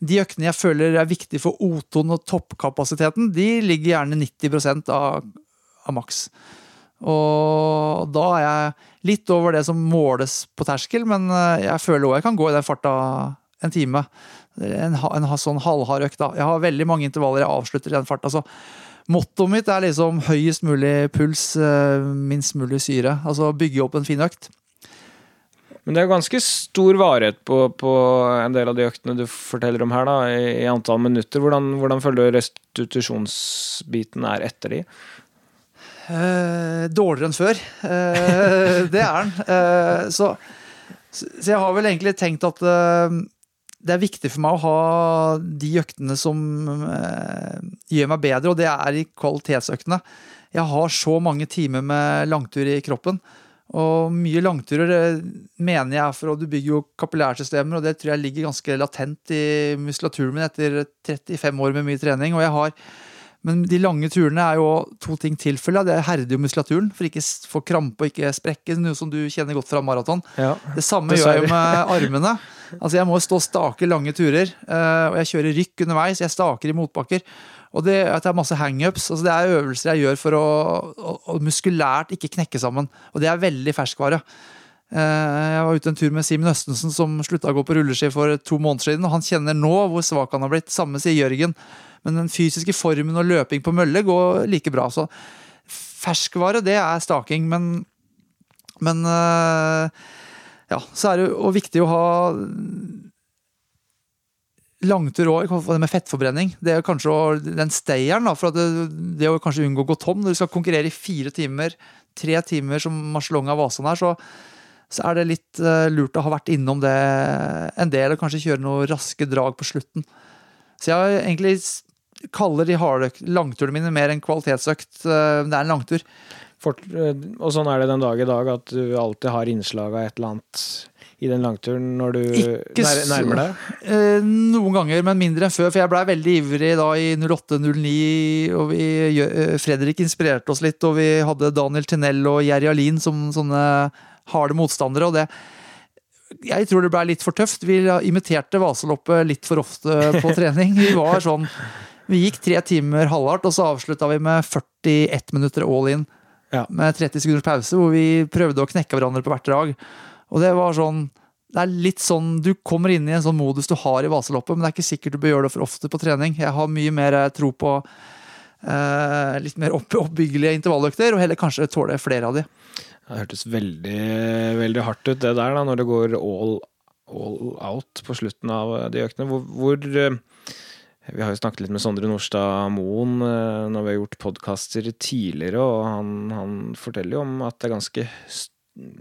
de øktene jeg føler er viktige for O2 og toppkapasiteten, de ligger gjerne 90% av, av maks. Og da er jeg litt over det som måles på terskel, men eh, jeg føler òg jeg kan gå i den farta en time. En, en, sånn halvhard økt. da. Jeg har veldig mange intervaller jeg avslutter i den farta. så Mottoet mitt er liksom høyest mulig puls, eh, minst mulig syre. Altså bygge opp en fin økt. Men det er ganske stor varighet på, på, en del av de øktene du forteller om her, da, i, i antall minutter. Hvordan, hvordan føler du restitusjonsbiten er etter de? Uh, dårligere enn før. Uh, det er den. Uh, så, så, jeg har vel egentlig tenkt at det er viktig for meg å ha de øktene som gjør meg bedre, og det er i kvalitetsøktene. Jeg har så mange timer med langtur i kroppen. Og mye langturer mener jeg for at du bygger jo kapillærsystemer, og det tror jeg ligger ganske latent i muskulaturen min etter 35 år med mye trening. Og jeg har men de lange turene er jo to ting tilfelle Det herder jo muskulaturen for ikke få krampe og ikke sprekke, noe som du kjenner godt fra maraton. Ja, det samme det gjør jeg jo med armene. Altså Jeg må stå stake lange turer, eh, og jeg kjører rykk underveis. Jeg staker i motbakker. Og det, at jeg er masse hangups. Altså det er øvelser jeg gjør for å, å, å, muskulært ikke knekke sammen. Og det er veldig ferskvare. Eh, jeg var ute en tur med Simen Østensen som slutta å gå på rulleski for to måneder siden. og Han kjenner nå hvor svak han har blitt. Samme sier Jørgen. Men den fysiske formen og løping på mølle går like bra. Så ferskvare, det er staking, men, men øh, ja, så er det jo viktig å ha langtur òg, det med fettforbrenning. Det er kanskje den stayeren, for at det, det å kanskje unngå å gå tom. Når du skal konkurrere i fire timer, tre timer som Marcelonga Vasan her, så, så er det litt eh, lurt å ha vært innom det en del, og kanskje kjøre noen raske drag på slutten. Så jeg har egentlig kaller de harde langturene mine mer en kvalitetsøkt. eh, Det er en langtur. Fort, eh, og sånn er det den dag i dag, at du alltid har innslag av et eller annet i den langturen når du Ikke nær, nærmer deg? Eh, noen ganger, men mindre enn før. For jeg blei veldig ivrig da i 08-09, og vi, eh, Fredrik inspirerte oss litt, og vi hadde Daniel Tinell og Jerry Alin som sånne harde motstandere. og det jeg tror det ble litt for tøft. Vi imiterte Vasaloppet litt for ofte på trening. Vi var sånn Vi gikk tre timer halvhardt, og så avslutta vi med 41 minutter all in. Ja. Med 30 sekunders pause, hvor vi prøvde å knekke hverandre på hvert drag. Og det var sånn det er litt sånn, Du kommer inn i en sånn modus du har i vaseloppet, men det er ikke sikkert du bør gjøre det for ofte på trening. Jeg har mye mer eh, tro på eh, litt mer opp, oppbyggelige intervalløkter, og heller kanskje tåle flere av de. Det hørtes veldig, veldig hardt ut, det der, da, når det går all, all out på slutten av de øktene. Hvor, hvor eh, Vi har jo snakket litt med Sondre Nordstad Moen eh, når vi har gjort podkaster tidligere, og han, han forteller jo om at det er ganske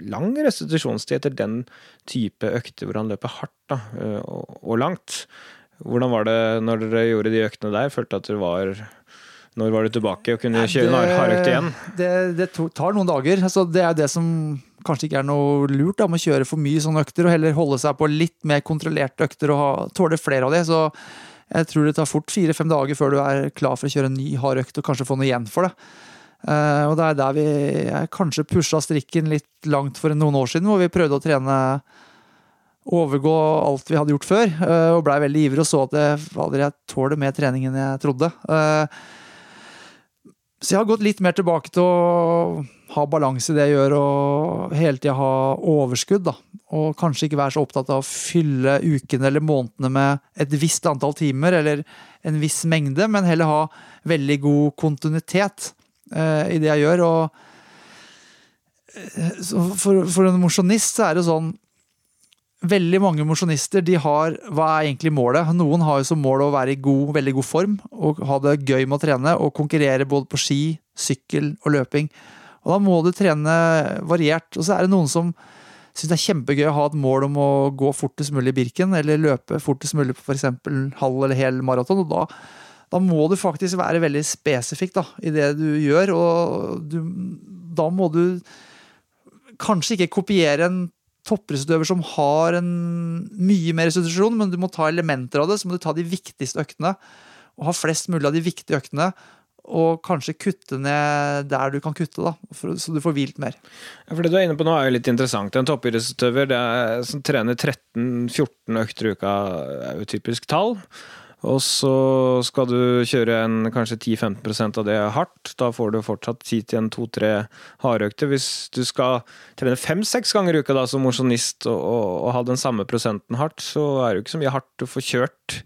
lang restitusjonstid etter den type økter hvor han løper hardt da, eh, og, og langt. Hvordan var det når dere gjorde de øktene der? Følte at du var Når var du tilbake og kunne kjøre en hardøkt igjen? Det, det tar noen dager. Altså, det er det som kanskje ikke er noe lurt da, med å kjøre for mye sånne økter, og heller holde seg på litt mer kontrollerte økter og ha, tåle flere av de. Så jeg tror det tar fort fire-fem dager før du er klar for å kjøre en ny hard økt og kanskje få noe igjen for det. Eh, og det er der vi jeg kanskje pusha strikken litt langt for noen år siden, hvor vi prøvde å trene overgå alt vi hadde gjort før, eh, og blei veldig ivrig og så at jeg, jeg tåler mer trening enn jeg trodde. Eh, så jeg har gått litt mer tilbake til å ha balanse i det jeg gjør, og hele tida ha overskudd. da. Og kanskje ikke være så opptatt av å fylle ukene eller månedene med et visst antall timer eller en viss mengde, men heller ha veldig god kontinuitet eh, i det jeg gjør. Og eh, for, for en mosjonist så er det sånn Veldig mange mosjonister de har Hva er egentlig målet? Noen har jo som mål å være i god, veldig god form og ha det gøy med å trene og konkurrere både på ski, sykkel og løping. Og Da må du trene variert. Og så er det noen som syns det er kjempegøy å ha et mål om å gå fortest mulig i Birken, eller løpe fortest mulig på f.eks. halv eller hel maraton. og da, da må du faktisk være veldig spesifikk da, i det du gjør, og du, da må du kanskje ikke kopiere en toppidrettsutøver som har en mye mer restitusjon, men du må ta elementer av det. Så må du ta de viktigste øktene, og ha flest mulig av de viktige øktene. Og kanskje kutte ned der du kan kutte, da, for, så du får hvilt mer. Ja, for Det du er inne på nå er jo litt interessant. En toppidrettsutøver er- som trener 13-14 økter i uka, er jo typisk tall. Og så skal du kjøre en kanskje 10-15% av det hardt. Da får du fortsatt tid til en to-tre hardøkter. Hvis du skal trene fem-seks ganger i uka da, som mosjonist og, og, og ha den samme prosenten hardt, så er det jo ikke så mye hardt du får kjørt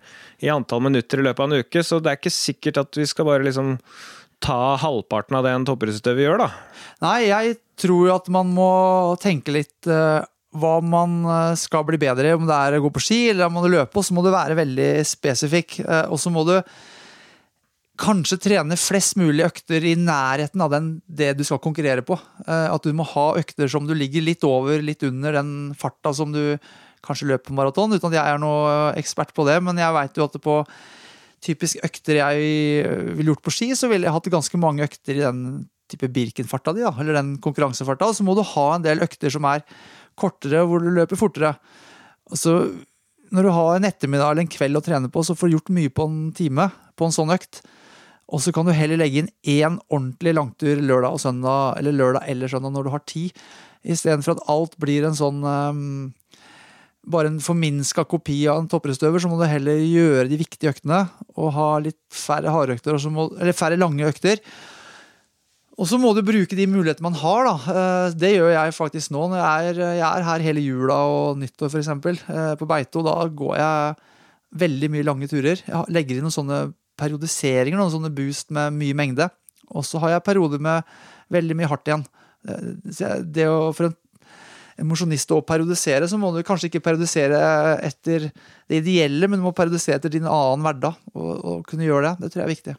i antall minutter i løpet av en uke. Så det er ikke sikkert at vi skal bare liksom ta halvparten av det en toppidrettsutøver gjør, da. Nei, jeg tror at man må tenke litt eh, hva man eh, skal bli bedre i. Om det er å gå på ski eller om man må løpe, og så må du være veldig spesifikk. eh, Og så må du kanskje trene flest mulig økter i nærheten av den, det du skal konkurrere på. Eh, At du må ha økter som du ligger litt over, litt under den farta som du kanskje løper på maraton, uten at jeg er noe ekspert på det. Men jeg veit jo at på typisk økter jeg ville gjort på ski, så ville jeg hatt ganske mange økter i den type Birken-farta di, da, eller den konkurransefarta. Så må du ha en del økter som er kortere, hvor du løper fortere. Og Så når du har en ettermiddag eller en kveld å trene på, så får du gjort mye på en time på en sånn økt. Og så kan du heller legge inn én ordentlig langtur lørdag og søndag, eller lørdag eller søndag når du har tid, istedenfor at alt blir en sånn um, bare en forminska kopi av en topprestøver, så må du heller gjøre de viktige øktene og ha litt færre så må, færre lange økter. Og så må du bruke de mulighetene man har. da. Eh, Det gjør jeg faktisk nå. når Jeg er, jeg er her hele jula og nyttår, f.eks. På Beito. Da går jeg veldig mye lange turer. Jeg legger inn noen sånne periodiseringer, noen sånne boost med mye mengde. Og så har jeg perioder med veldig mye hardt igjen. Eh, Det å, for en mosjonist å periodisere, så må du kanskje ikke periodisere etter det ideelle, men du må periodisere etter din annen hverdag. Og, og kunne gjøre det. Det tror jeg er viktig.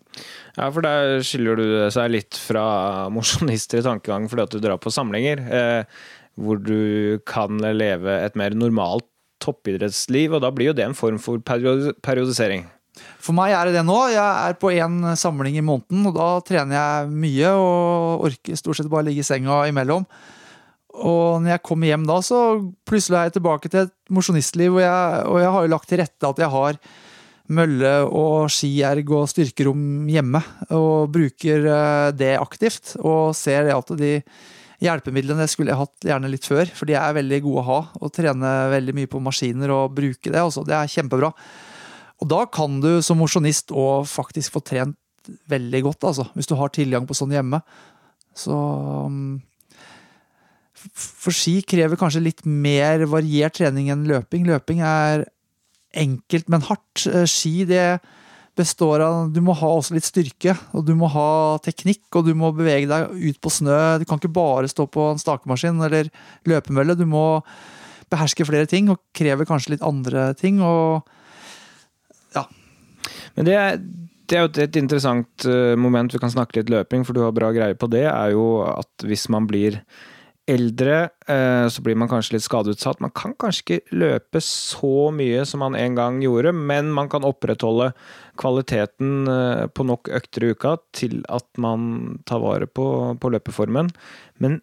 Ja, for der skiller du seg litt fra mosjonister i tankegang fordi at du drar på samlinger. Eh, hvor du kan leve et mer normalt toppidrettsliv, og da blir jo det en form for periodisering. For meg er det det nå. Jeg er på én samling i måneden, og da trener jeg mye og orker stort sett bare ligge i senga imellom. Og når jeg kommer hjem da, så plutselig er jeg tilbake til et mosjonistliv, og, og, jeg har jo lagt til rette at jeg har mølle og skierg og styrkerom hjemme, og bruker eh, det aktivt. Og ser det at de hjelpemidlene skulle jeg hatt gjerne litt før, for de er veldig gode å ha. Og trene veldig mye på maskiner og bruke det. Også. Det er kjempebra. Og da kan du som mosjonist òg faktisk få trent veldig godt, altså. Hvis du har tilgang på sånn hjemme. Så um, For ski krever kanskje litt mer variert trening enn løping. Løping er enkelt, men hardt. Eh, ski, det består av Du må ha også litt styrke, og du må ha teknikk, og du må bevege deg ut på snø. Du kan ikke bare stå på en stakemaskin eller løpemølle. Du må beherske flere ting, og krever kanskje litt andre ting. og men det er, det er jo et interessant eh, moment, vi kan snakke litt løping, for du har bra greie på det, er jo at hvis man blir eldre, eh, så blir man kanskje litt skadeutsatt. Man kan kanskje ikke løpe så mye som man en gang gjorde, men man kan opprettholde kvaliteten eh, på nok økter i uka til at man tar vare på, på løpeformen. Men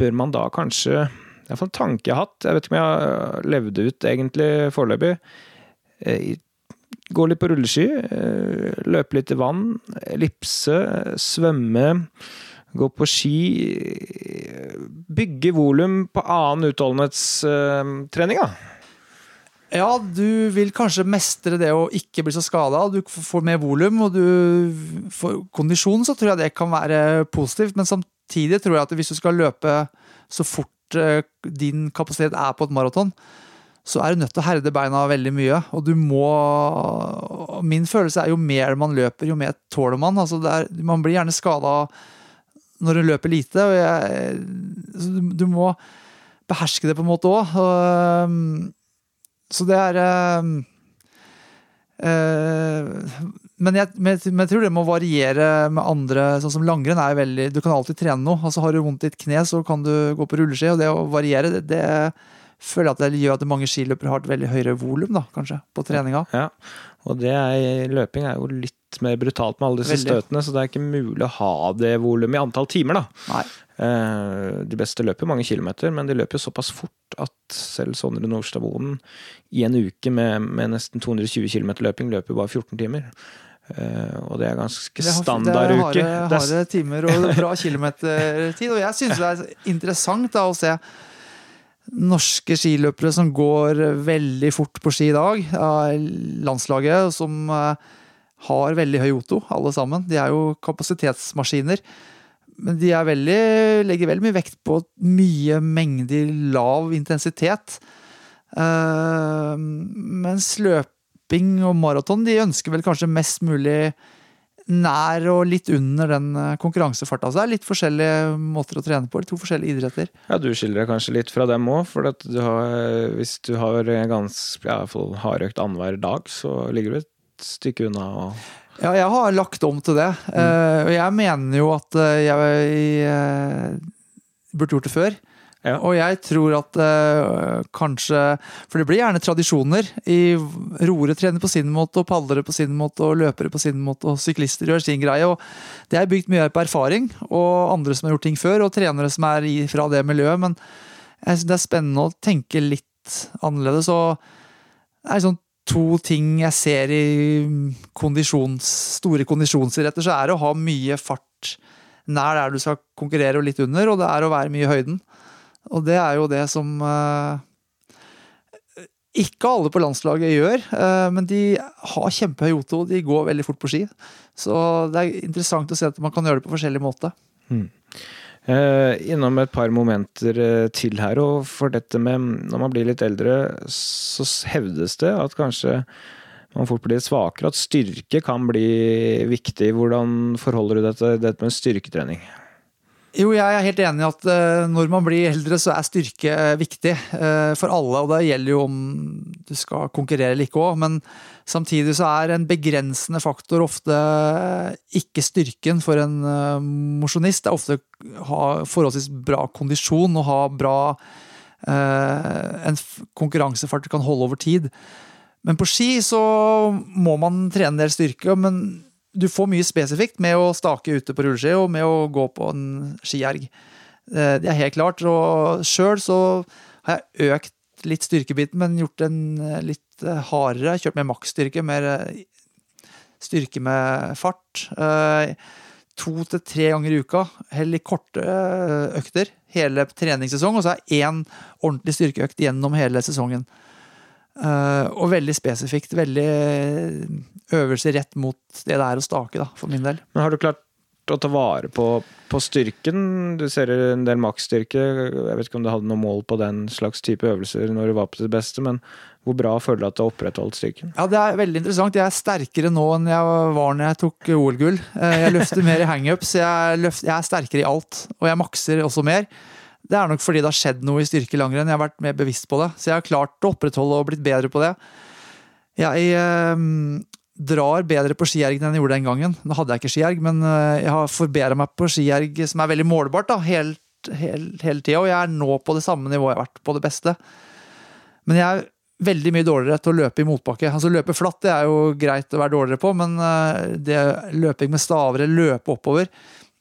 bør man da kanskje Det er iallfall en tanke jeg har hatt, jeg vet ikke om jeg har levd ut egentlig foreløpig Gå litt på rulleski, eh, løpe litt i vann, ellipse, svømme, gå på ski. Bygge volum på annen utholdenhetstrening, da. Ja, du vil kanskje mestre det å ikke bli så skada. Du får mer volum og du får kondisjon, så tror jeg det kan være positivt. Men samtidig tror jeg at hvis du skal løpe så fort eh, din kapasitet er på et maraton, så er du nødt til å herde beina veldig mye. Og du må Min følelse er jo mer man løper, jo mer tåler man. Altså er, man blir gjerne skada når du løper lite. Og jeg, du, du, må beherske det på en måte òg. Um, så det er uh, men jeg, men jeg, tror det må variere med andre. sånn som Langrenn er veldig Du kan alltid trene noe. altså Har du vondt i et kne, så kan du gå på rulleski. Og det å variere, det, det føler at det gjør at mange skiløpere har et veldig høyere volum, da, kanskje, på treninga. Ja, og det er, løping er jo litt mer brutalt med alle disse veldig. støtene, så det er ikke mulig å ha det volumet i antall timer, da. Eh, de beste løper mange kilometer, men de løper jo såpass fort at selv Sondre Nordstadboden i en uke med, med nesten 220 km løping løper bare 14 timer. Uh, og det er ganske standard uke. Det er harde, harde timer og bra kilometertid. Og jeg syns det er interessant da, å se norske skiløpere som går veldig fort på ski i dag. Landslaget som eh, har veldig høy Otto, alle sammen. De er jo kapasitetsmaskiner. Men de veldig, legger veldig mye vekt på mye mengde lav intensitet. Uh, mens løping og maraton de ønsker vel kanskje mest mulig nær og litt under den eh, konkurransefarta. Så det er litt forskjellige måter å trene på. To forskjellige idretter. Ja, Du skiller deg kanskje litt fra dem òg, for du har, hvis du har ganske ja, hardøkt annenhver dag, så ligger du et stykke unna. Og... Ja, jeg har lagt om til det. Mm. Uh, og jeg mener jo at jeg, jeg burde gjort det før. Ja. Og jeg tror at uh, kanskje For det blir gjerne tradisjoner. I Roere trener på sin måte, og padlere på sin måte, og løpere på sin måte, og syklister gjør sin greie. og Det er bygd mye på erfaring, og andre som har gjort ting før, og trenere som er fra det miljøet. Men jeg synes det er spennende å tenke litt annerledes. og det er sånn to ting jeg ser i kondisjons, store kondisjonsidretter, så er det å ha mye fart nær der du skal konkurrere, og litt under, og det er å være mye i høyden. Og det er jo det som eh, ikke alle på landslaget gjør, eh, men de har kjempehøy Otto. De går veldig fort på ski. Så det er interessant å se at man kan gjøre det på forskjellig måte. Mm. Innom et par momenter til her. Og for dette med når man blir litt eldre, så hevdes det at kanskje man fort blir svakere. At styrke kan bli viktig. Hvordan forholder du deg til dette med styrketrening? Jo, jeg er helt enig i at eh, når man blir eldre, så er styrke eh, viktig eh, for alle. Og det gjelder jo om du skal konkurrere eller ikke òg, men samtidig så er en begrensende faktor ofte ikke styrken for en mosjonist. Det er ofte ha forholdsvis bra kondisjon og ha bra en konkurransefart du kan holde over tid. Men på ski så må man trene en del styrke. men du får mye spesifikt med å stake ute på rulleski og med å gå på en skierg. Eh, det er helt klart. Og sjøl så har jeg økt litt styrkebiten, men gjort den eh, litt eh, hardere. Kjørt mer maksstyrke, mer styrke med fart. To til tre ganger i uka. Heller korte økter hele treningssesong, og så er én ordentlig styrkeøkt gjennom hele sesongen. Uh, og veldig spesifikt. Veldig øvelse rett mot det det er å stake, da, for min del. Men har du klart å ta vare på, på styrken? Du ser en del maksstyrke. Jeg vet ikke om du hadde noe mål på den slags type øvelser når du var på det beste, men hvor bra føler du at du har opprettholdt styrken? Ja, Det er veldig interessant. Jeg er sterkere nå enn jeg var når jeg tok OL-gull. Eh, jeg løfter mer i hangups, jeg, jeg er sterkere i alt. Og jeg makser også mer. Det er nok fordi det har skjedd noe i styrke langrenn. Jeg har vært mer bevisst på det. Så jeg har klart å opprettholde og blitt bedre på det. Jeg eh, drar bedre på skierg enn jeg gjorde den gangen. Nå hadde jeg ikke skierg, men eh, jeg har forbedra meg på skierg som er veldig målbart da, helt, helt, hele tida. Og jeg er nå på det samme nivået jeg har vært på det beste. Men jeg er veldig mye dårligere til å løpe i motbakke. Altså Løpe flatt det er jo greit å være dårligere på, men eh, det løping med staver eller løpe oppover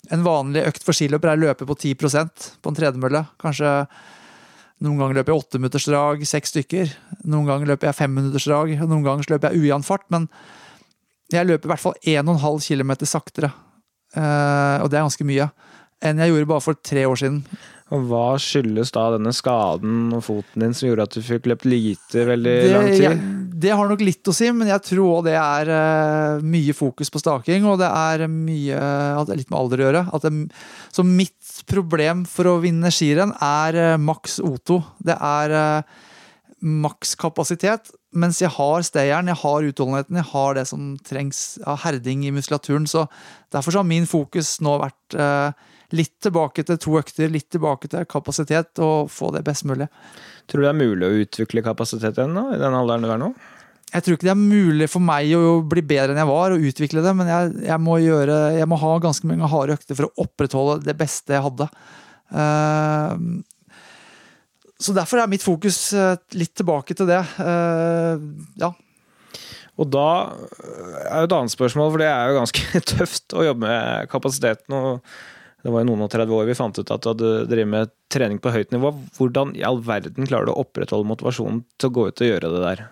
En vanlig økt for skiløper er løpe på 10% på en tredemølle. Kanskje noen ganger løper jeg åtteminuttersdrag, seks stykker. Noen ganger løper jeg femminuttersdrag, og noen ganger løper jeg ujevn fart. Men jeg løper i hvert fall 1,5 km saktere, uh, og det er ganske mye, enn jeg gjorde bare for tre år siden. Og Hva skyldes da denne skaden og foten din som gjorde at du fikk løpt lite veldig det, lang tid? Jeg, det har nok litt å si, men jeg tror òg det er uh, mye fokus på staking. Og det er mye at det er litt med alder å gjøre. Det, så mitt problem for å vinne skirenn er uh, maks O2. Det er uh, maks kapasitet. Mens jeg har stayeren, jeg har utholdenheten, jeg har det som trengs av herding i muskulaturen. Så derfor så har min fokus nå vært eh, litt tilbake til to økter, litt tilbake til kapasitet, og få det best mulig. Tror du det er mulig å utvikle kapasitet ennå, i den alderen du er nå? Jeg tror ikke det er mulig for meg å bli bedre enn jeg var, og utvikle det, men jeg, jeg, må, gjøre, jeg må, ha ganske mange harde økter for å opprettholde det beste jeg hadde. Uh, så derfor er mitt fokus eh, litt tilbake til det. Eh, ja. Og da er jo et annet spørsmål, for det er jo ganske tøft å jobbe med kapasiteten. og Det var jo noen og 30 år vi fant ut at du hadde drevet med trening på høyt nivå. Hvordan i all verden klarer du å opprettholde motivasjonen til å gå ut og gjøre det der?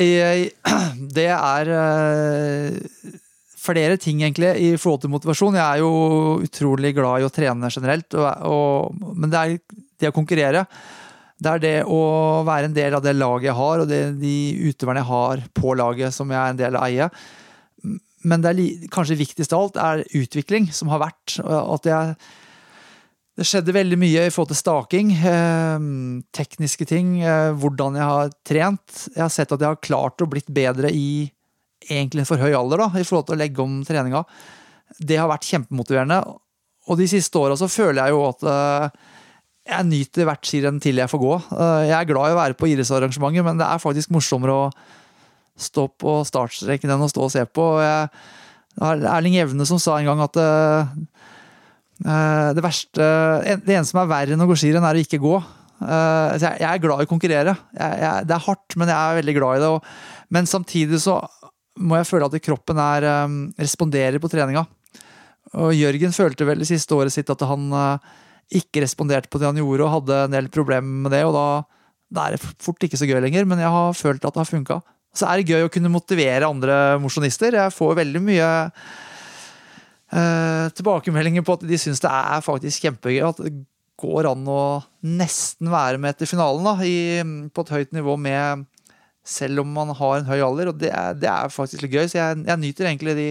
Det er eh, flere ting, egentlig, i forhold til motivasjon. Jeg er jo utrolig glad i å trene generelt, og, og, men det er det å konkurrere. Det er det å være en del av det laget jeg har, og det, de utøverne jeg har på laget som jeg er en del av eie. Men det er kanskje viktigst av alt er utvikling som har vært. At jeg det skjedde veldig mye i forhold til staking. Eh, tekniske ting. Eh, hvordan jeg har trent. Jeg har sett at jeg har klart å blitt bedre i egentlig en for høy alder da, i forhold til å legge om treninga. Det har vært kjempemotiverende. Og de siste åra så føler jeg jo at eh, jeg nyter hvert skirenn til jeg får gå. Eh, jeg er glad i å være på idrettsarrangementet, men det er faktisk morsommere å stå på startstreken enn å stå og se på. Jeg, Erling Evne som sa en gang at uh, det verste Det eneste som er verre enn å gå skirenn, er å ikke gå. Jeg, er glad i å konkurrere. Det er hardt, men jeg er veldig glad i det. Men samtidig så må jeg føle at kroppen er, responderer på treninga. Og Jørgen følte vel det siste året sitt at han ikke responderte på det han gjorde og hadde en del problemer med det. og da, da er det fort ikke så gøy lenger, men jeg har følt at det har funka. Så er det gøy å kunne motivere andre mosjonister. Jeg får veldig mye eh, tilbakemeldinger på at de syns det er faktisk kjempegøy. At det går an å nesten være med etter finalen da, i, på et høyt nivå med selv om man har en høy alder. Og det er, det er faktisk litt gøy, så jeg, jeg nyter egentlig de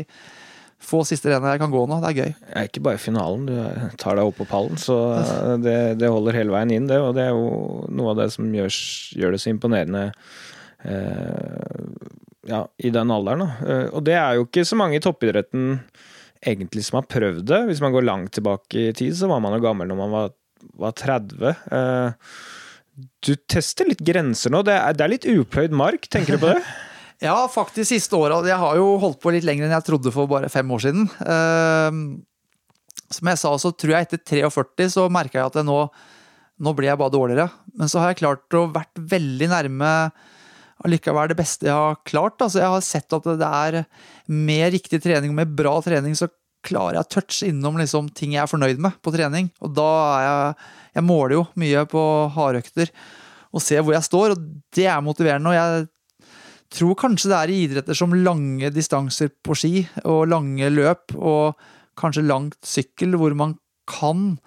få siste rennet jeg kan gå nå. Det er gøy. Ja, ikke bare finalen, du tar deg opp på pallen. Så det, det, holder hele veien inn, det. Og det er jo noe av det som gjør, gjør det så imponerende eh, ja, i den alderen. Da. Eh, og det er jo ikke så mange i toppidretten egentlig som har prøvd det. Hvis man går langt tilbake i tid, så var man jo gammel når man var, var 30. Eh, du tester litt grenser nå. Det er, det er litt upløyd mark, tenker du på det? Ja, faktisk siste åra. Jeg har jo holdt på litt lenger enn jeg trodde for bare fem år siden. Eh, som jeg sa, så tror jeg etter 43 så merka jeg at jeg nå, nå blir jeg bare dårligere. Men så har jeg klart å vært veldig nærme allikevel det beste jeg har klart. Altså, jeg har sett at det er med riktig trening og med bra trening så klarer jeg å touche innom liksom, ting jeg er fornøyd med på trening. Og da er jeg Jeg måler jo mye på hardøkter og ser hvor jeg står, og det er motiverende. og jeg tror kanskje det er i idretter som lange distanser på ski og lange løp og kanskje langt sykkel, hvor man kan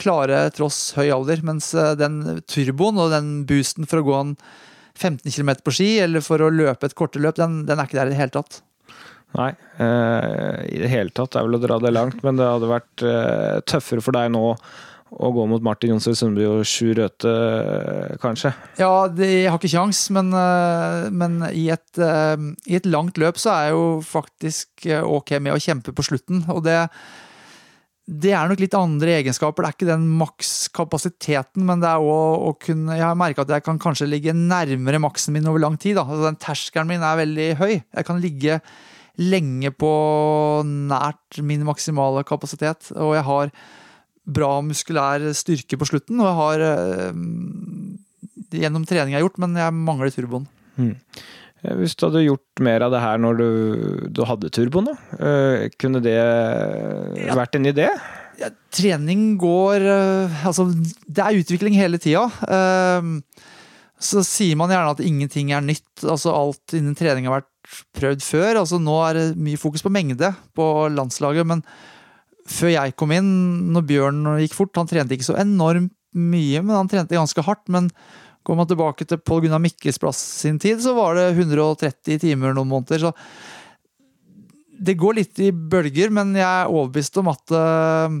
klare tross høy alder, mens eh, den turboen og den boosten for å gå en 15 km på ski eller for å løpe et kortere løp, den, den er ikke der i det hele tatt. Nei, eh, i det hele tatt er vel å dra det langt, men det hadde vært eh, tøffere for deg nå å gå mot Martin Jonsrud Sundby og Sjur Røthe, eh, kanskje? Ja, de har ikke kjangs, men, eh, men i, et, eh, i, et, langt løp så er jeg jo faktisk ok med å kjempe på slutten. Og det, det er nok litt andre egenskaper. Det er ikke den makskapasiteten, men det er òg å kunne Jeg har merka at jeg kan kanskje ligge nærmere maksen min over lang tid. Da. Altså, den terskelen min er veldig høy. Jeg kan ligge lenge på nært min maksimale kapasitet, og jeg har bra muskulær styrke på slutten, og jeg har øh, gjennom trening jeg har gjort, men jeg mangler turboen. Mm. Hvis du hadde gjort mer av det her når du, du hadde turboen, da, øh, kunne det vært en idé? Ja, trening går Altså, det er utvikling hele tida. Så sier man gjerne at ingenting er nytt. Altså alt innen trening har vært prøvd før. Altså nå er det mye fokus på mengde på landslaget, men før jeg kom inn, når Bjørn gikk fort Han trente ikke så enormt mye, men han trente ganske hardt. Men går man tilbake til Pål Gunnar Mikkels plass sin tid, så var det 130 timer noen måneder. Så det går litt i bølger, men jeg er overbevist om at, eh,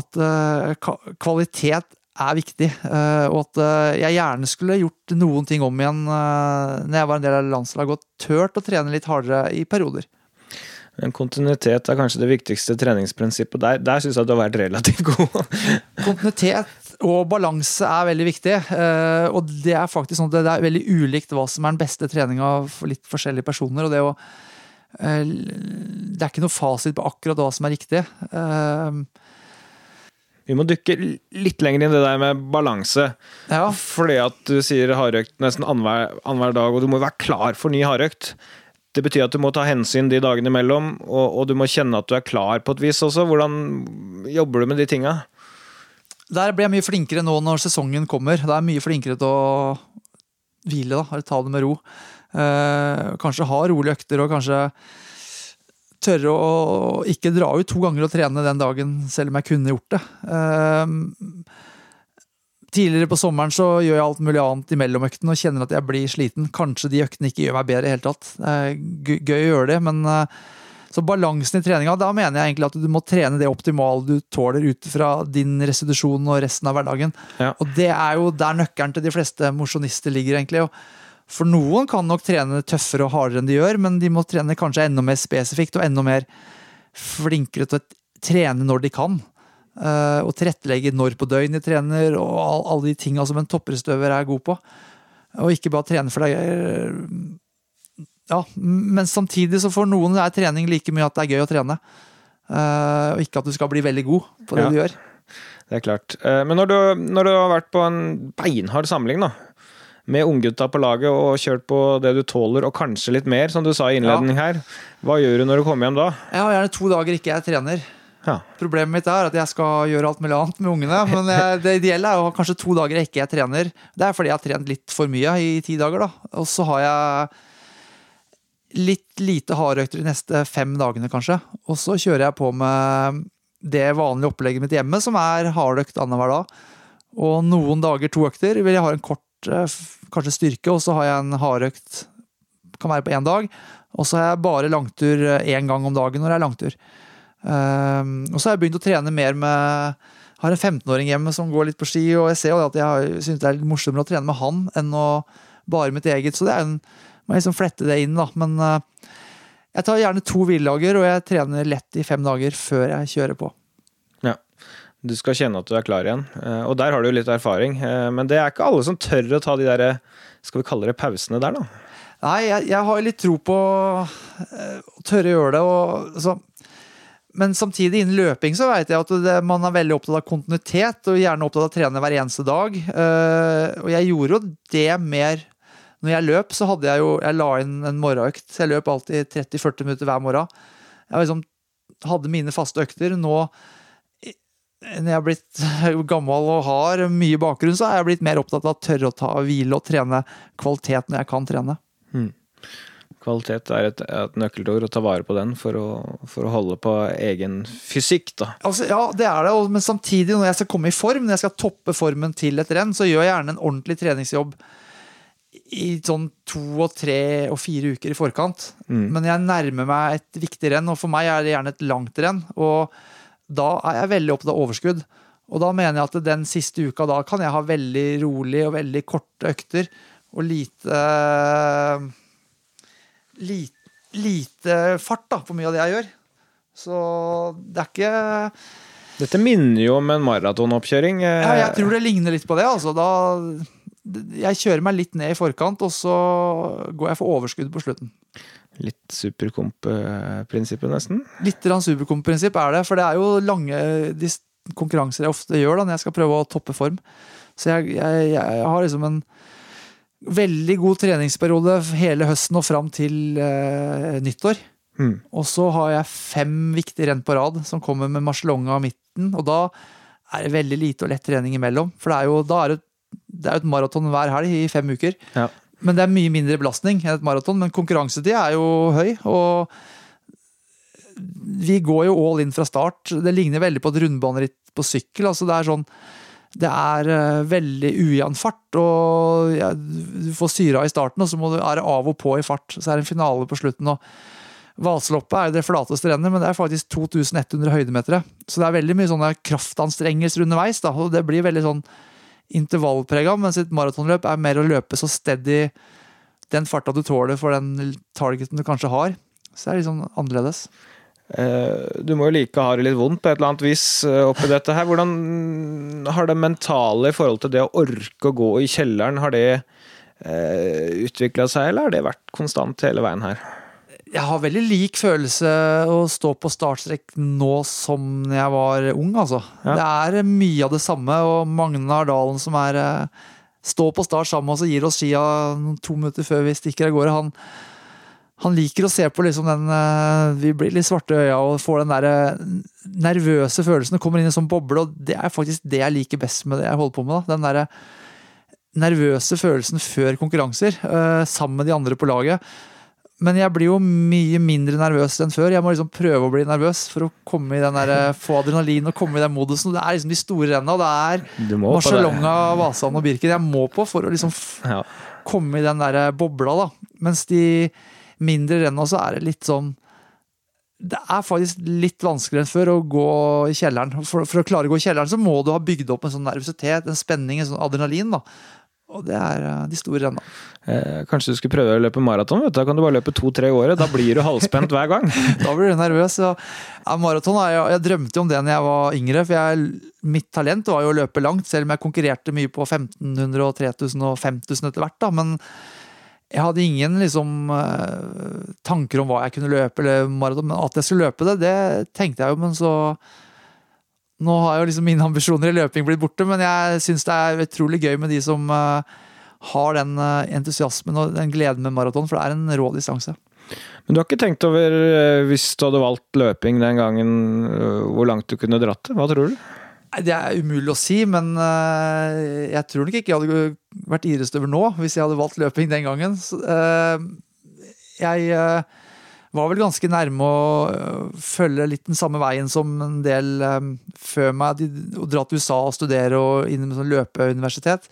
at eh, kvalitet er viktig. Eh, og at jeg gjerne skulle gjort noen ting om igjen når jeg var en del av landslaget, og turt å trene litt hardere i perioder. Men kontinuitet er kanskje det viktigste treningsprinsippet. Der, der syns jeg du har vært relativt god. kontinuitet og balanse er veldig viktig. Eh, og det er faktisk sånn at det er veldig ulikt hva som er den beste treninga for litt forskjellige personer. og det, å, eh, det er ikke noe fasit på akkurat hva som er riktig. Eh, vi må dykke litt lenger inn i det der med balanse. Ja. Fordi at du sier hardøkt nesten annenhver dag, og du må være klar for ny hardøkt. Det betyr at du må ta hensyn de dagene imellom, og, og, du må kjenne at du er klar på et vis også. Hvordan jobber du med de tinga? Der blir jeg mye flinkere nå når sesongen kommer. Da er jeg mye flinkere til å hvile, da, eller ta det med ro. Eh, kanskje ha rolige økter, og kanskje tørre å ikke dra ut to ganger og trene den dagen, selv om jeg kunne gjort det. Eh, Tidligere på sommeren så gjør jeg alt mulig annet i mellomøkten og kjenner at jeg blir sliten. Kanskje de øktene ikke gjør meg bedre i hele tatt. Er gøy å gjøre det, men eh, så balansen i treninga, da mener jeg egentlig at du må trene det optimale du tåler ut fra din restitusjon og resten av hverdagen. Ja. Og det er jo der nøkkelen til de fleste mosjonister ligger, egentlig. For noen kan nok trene tøffere og hardere enn de gjør, men de må trene kanskje enda mer spesifikt og enda mer flinkere til å trene når de kan. Uh, og tilrettelegge når på døgnet de trener, og all, alle de tinga som en topprestøver er god på. Og ikke bare trene for deg. Eh, ja, men samtidig så for noen er trening like mye at det er gøy å trene. Uh, og ikke at du skal bli veldig god på det ja, du gjør. Det er klart. Men når du, når du, har vært på en beinhard samling, da, med unggutta på laget og kjørt på det du tåler, og kanskje litt mer, som du sa i innledning her, hva gjør du når du kommer hjem da? Jeg har gjerne to dager ikke jeg trener. Ja. Problemet mitt er at jeg skal gjøre alt mulig annet med ungene. Men det ideelle er jo kanskje to dager jeg ikke trener. Det er fordi jeg har trent litt for mye i ti dager. da. Og så har jeg litt lite hardøkter de neste fem dagene, kanskje. Og så kjører jeg på med det vanlige opplegget mitt hjemme, som er hardøkt annenhver dag. Og noen dager to økter vil jeg ha en kort eh, kanskje styrke, og så har jeg en hardøkt kan være på én dag. Og så har jeg bare langtur én gang om dagen når det er langtur. Um, og så har jeg begynt å trene mer med har en 15-åring hjemme som går litt på ski, og jeg ser jo at jeg syns det er litt morsommere å trene med han enn å bare mitt eget. Så det er en, må jeg liksom flette det inn, da. Men uh, Jeg tar gjerne to hviledager, og jeg trener lett i fem dager før jeg kjører på. Ja. Du skal kjenne at du er klar igjen. Eh, Og der har du jo litt erfaring. Eh, Men det er ikke alle som tør å ta de der, skal vi kalle det pausene der, da. Nei, jeg, jeg har litt tro på eh, å tørre å gjøre det. Og, så, men samtidig, innen løping så vet jeg at det, man er veldig opptatt av kontinuitet, og gjerne opptatt av å trene hver eneste dag. Uh, og jeg gjorde jo det mer Når jeg løp, så hadde jeg jo Jeg la inn en morgenøkt. Jeg løp alltid 30-40 minutter hver morgen. Jeg liksom hadde mine faste økter. Nå når jeg er blitt gammel og har mye bakgrunn, så er jeg blitt mer opptatt av å tørre å ta hvile og trene kvalitet når jeg kan trene. Kvalitet er et, et nøkkelord, å ta vare på den for å, for å holde på egen fysikk, da. Altså, ja, det er det, men samtidig, når jeg skal komme i form, når jeg skal toppe formen til et renn, så gjør jeg gjerne en ordentlig treningsjobb i sånn to og tre og fire uker i forkant. Men jeg nærmer meg et viktig renn, og for meg er det gjerne et langt renn. Og da er jeg veldig opptatt av overskudd. Og da mener jeg at den siste uka da kan jeg ha veldig rolig og veldig korte økter og lite lite, lite fart da, på mye av det jeg gjør. Så det er ikke Dette minner jo om en maratonoppkjøring. eh, ja, Jeg tror det ligner litt på det. Altså. Da, jeg kjører meg litt ned i forkant, og så går jeg for overskudd på slutten. Litt superkomp-prinsippet, nesten. Litt superkomp-prinsipp er det, for det er jo lange konkurranser jeg ofte gjør da, når jeg skal prøve å toppe form. Så jeg, jeg, jeg har liksom en veldig god treningsperiode hele høsten og fram til eh, nyttår. Mm. Og så har jeg fem viktige renn på rad som kommer med Marcelonga i midten, og da er det veldig lite og lett trening imellom. For det er jo, da er det, det er et maraton hver helg i fem uker. Ja. Men det er mye mindre belastning enn et maraton, men konkurransetid er jo høy. og vi går jo all in fra start. Det ligner veldig på et rundbaneritt på sykkel. altså Det er sånn det er eh, veldig ujevn fart, og ja, du får syra i starten, og så må du det av og på i fart. Så er det en finale på slutten. og Vaseloppet er det flateste rennet, men det er faktisk 2100 høydemeter. Så det er veldig mye sånne kraftanstrengelser underveis, da, og det blir veldig sånn intervallprega, mens et maratonløp er mer å løpe så steady den farta du tåler for den targeten du kanskje har. Så det er sånn annerledes. Eh, Du må jo like ha det litt vondt på et eller annet vis eh, oppi dette her. Hvordan har det mentale i forhold til det å orke å gå i kjelleren, har det uh, utvikla seg, eller har det vært konstant hele veien her? Jeg har veldig lik følelse å stå på startstrekk nå som jeg var ung, altså. Ja. Det er mye av det samme, og Magnar Dalen som er eh, Står på start sammen med oss og gir oss skia to minutter før vi stikker av gårde. Han, han liker å se på liksom den eh, Vi blir litt svarte i øya og får den der eh, nervøse følelsen. Det kommer inn i en sånn boble, og det er faktisk det jeg liker best med det jeg holder på med. da. Den der nervøse følelsen før konkurranser, eh, sammen med de andre på laget. Men jeg blir jo mye mindre nervøs enn før. Jeg må liksom prøve å bli nervøs for å komme i den der, få adrenalin og komme i den modusen. Det er liksom de store renna. Det er. Marcialonga, Vasan og Birken jeg må på for å liksom Ja. komme i den der bobla, da. Mens de mindre renna så er det litt sånn Det er faktisk litt vanskeligere enn før å gå i kjelleren. For, for å klare å gå i kjelleren så må du ha bygd opp en sånn nervøsitet, en spenning, en sånn adrenalin. da. Og det er eh, de store renna. Eh, Kanskje du skulle prøve å løpe maraton? Da kan du bare løpe to-tre i året. Da blir du halvspent hver gang. Da blir du nervøs. Ja. Maraton, jeg, jeg drømte jo om det når jeg var yngre. for jeg, Mitt talent var jo å løpe langt, selv om jeg konkurrerte mye på 1500, og 3000 og 5000 etter hvert. da, Men jeg hadde ingen liksom, eh, tanker om hva jeg kunne løpe, eller maraton. Men at jeg skulle løpe det, det tenkte jeg jo, men så Nå har jo liksom mine ambisjoner i løping blitt borte, men jeg syns det er utrolig gøy med de som eh, har den eh, entusiasmen og den gleden med maraton, for det er en rå distanse. Men du har ikke tenkt over, hvis du hadde valgt løping den gangen, hvor langt du kunne dratt det? Hva tror du? Det er umulig å si, men eh, jeg tror nok ikke jeg hadde vært idrettsutøver nå hvis jeg hadde valgt løping den gangen. Eh, jeg eh, var vel ganske nærme å følge litt den samme veien som en del før meg. Å dra til USA og studere og inn med sånn løpeuniversitet.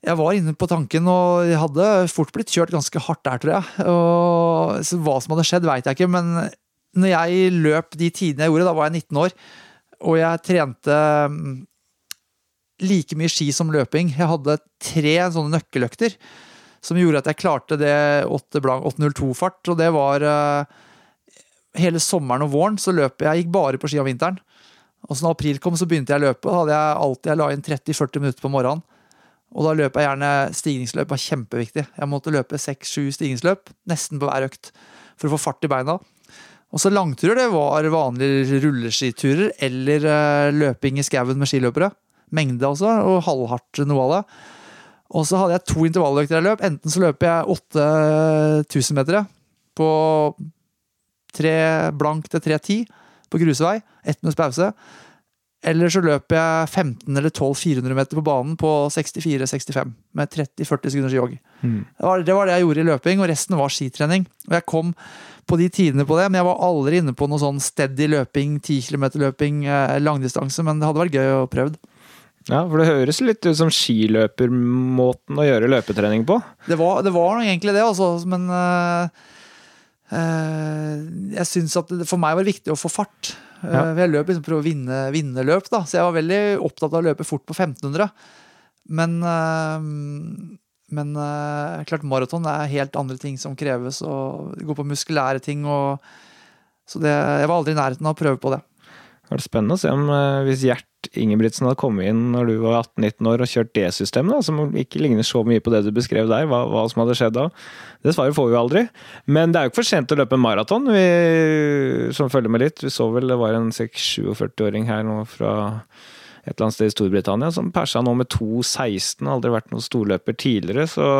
Jeg var inne på tanken, og jeg hadde fort blitt kjørt ganske hardt der, tror jeg. Og, hva som hadde skjedd, veit jeg ikke, men når jeg løp de tidene jeg gjorde, da var jeg 19 år, og jeg trente mm, like mye ski som løping. Jeg hadde tre sånne nøkkeløkter som gjorde at jeg klarte det 8.02-fart. Og det var eh, Hele sommeren og våren så løp jeg. Jeg gikk bare på ski om vinteren. Og så når april kom, så begynte jeg å løpe. Da hadde jeg alltid jeg la inn 30-40 minutter på morgenen. Og da løp jeg gjerne stigningsløp, var kjempeviktig. Jeg måtte løpe 6-7 stigningsløp, nesten på hver økt, for å få fart i beina. Og så langturer, det var vanlige rulleskiturer eller eh, løping i skauen med skiløpere. Mengde også, og halvhardt noe av det. Og så hadde jeg to intervalløkter jeg løp. Enten så løper jeg 8000 meter på tre blank til 3.10 på grusvei. Ett minutts pause. Eller så løper jeg 15 eller 12 400 meter på banen på 64-65 med 30-40 sekunders jogg. Det, var, det var det jeg gjorde i løping, og resten var skitrening. Og jeg kom på de tidene på det, men jeg var aldri inne på noe sånn steady løping, 10 km-løping, eh, langdistanse, men det hadde vært gøy å prøve. Ja, for det høres litt ut som skiløpermåten å gjøre løpetrening på. Det var, det var egentlig det, altså, men øh, jeg syns at det, for meg var det viktig å få fart. Øh, Ja. Jeg løp liksom for å vinne, vinne løp, da, så jeg var veldig opptatt av å løpe fort på 1500. Men, øh, men klart maraton er helt andre ting som kreves, og det går på muskulære ting. Og, så det, jeg var aldri i nærheten av å prøve på det. Det er spennende å se om eh, hvis Gjert Ingebrigtsen hadde kommet inn når du var 18-19 år og kjørt det systemet, da, som ikke ligner så mye på det du beskrev der, hva, hva som hadde skjedd da. Det svaret får vi jo aldri. Men det er jo ikke for sent å løpe en maraton, vi som følger med litt. Vi så vel det var en 46-47-åring her nå fra et eller annet sted i Storbritannia som persa nå med 2,16. Aldri vært noen storløper tidligere, så,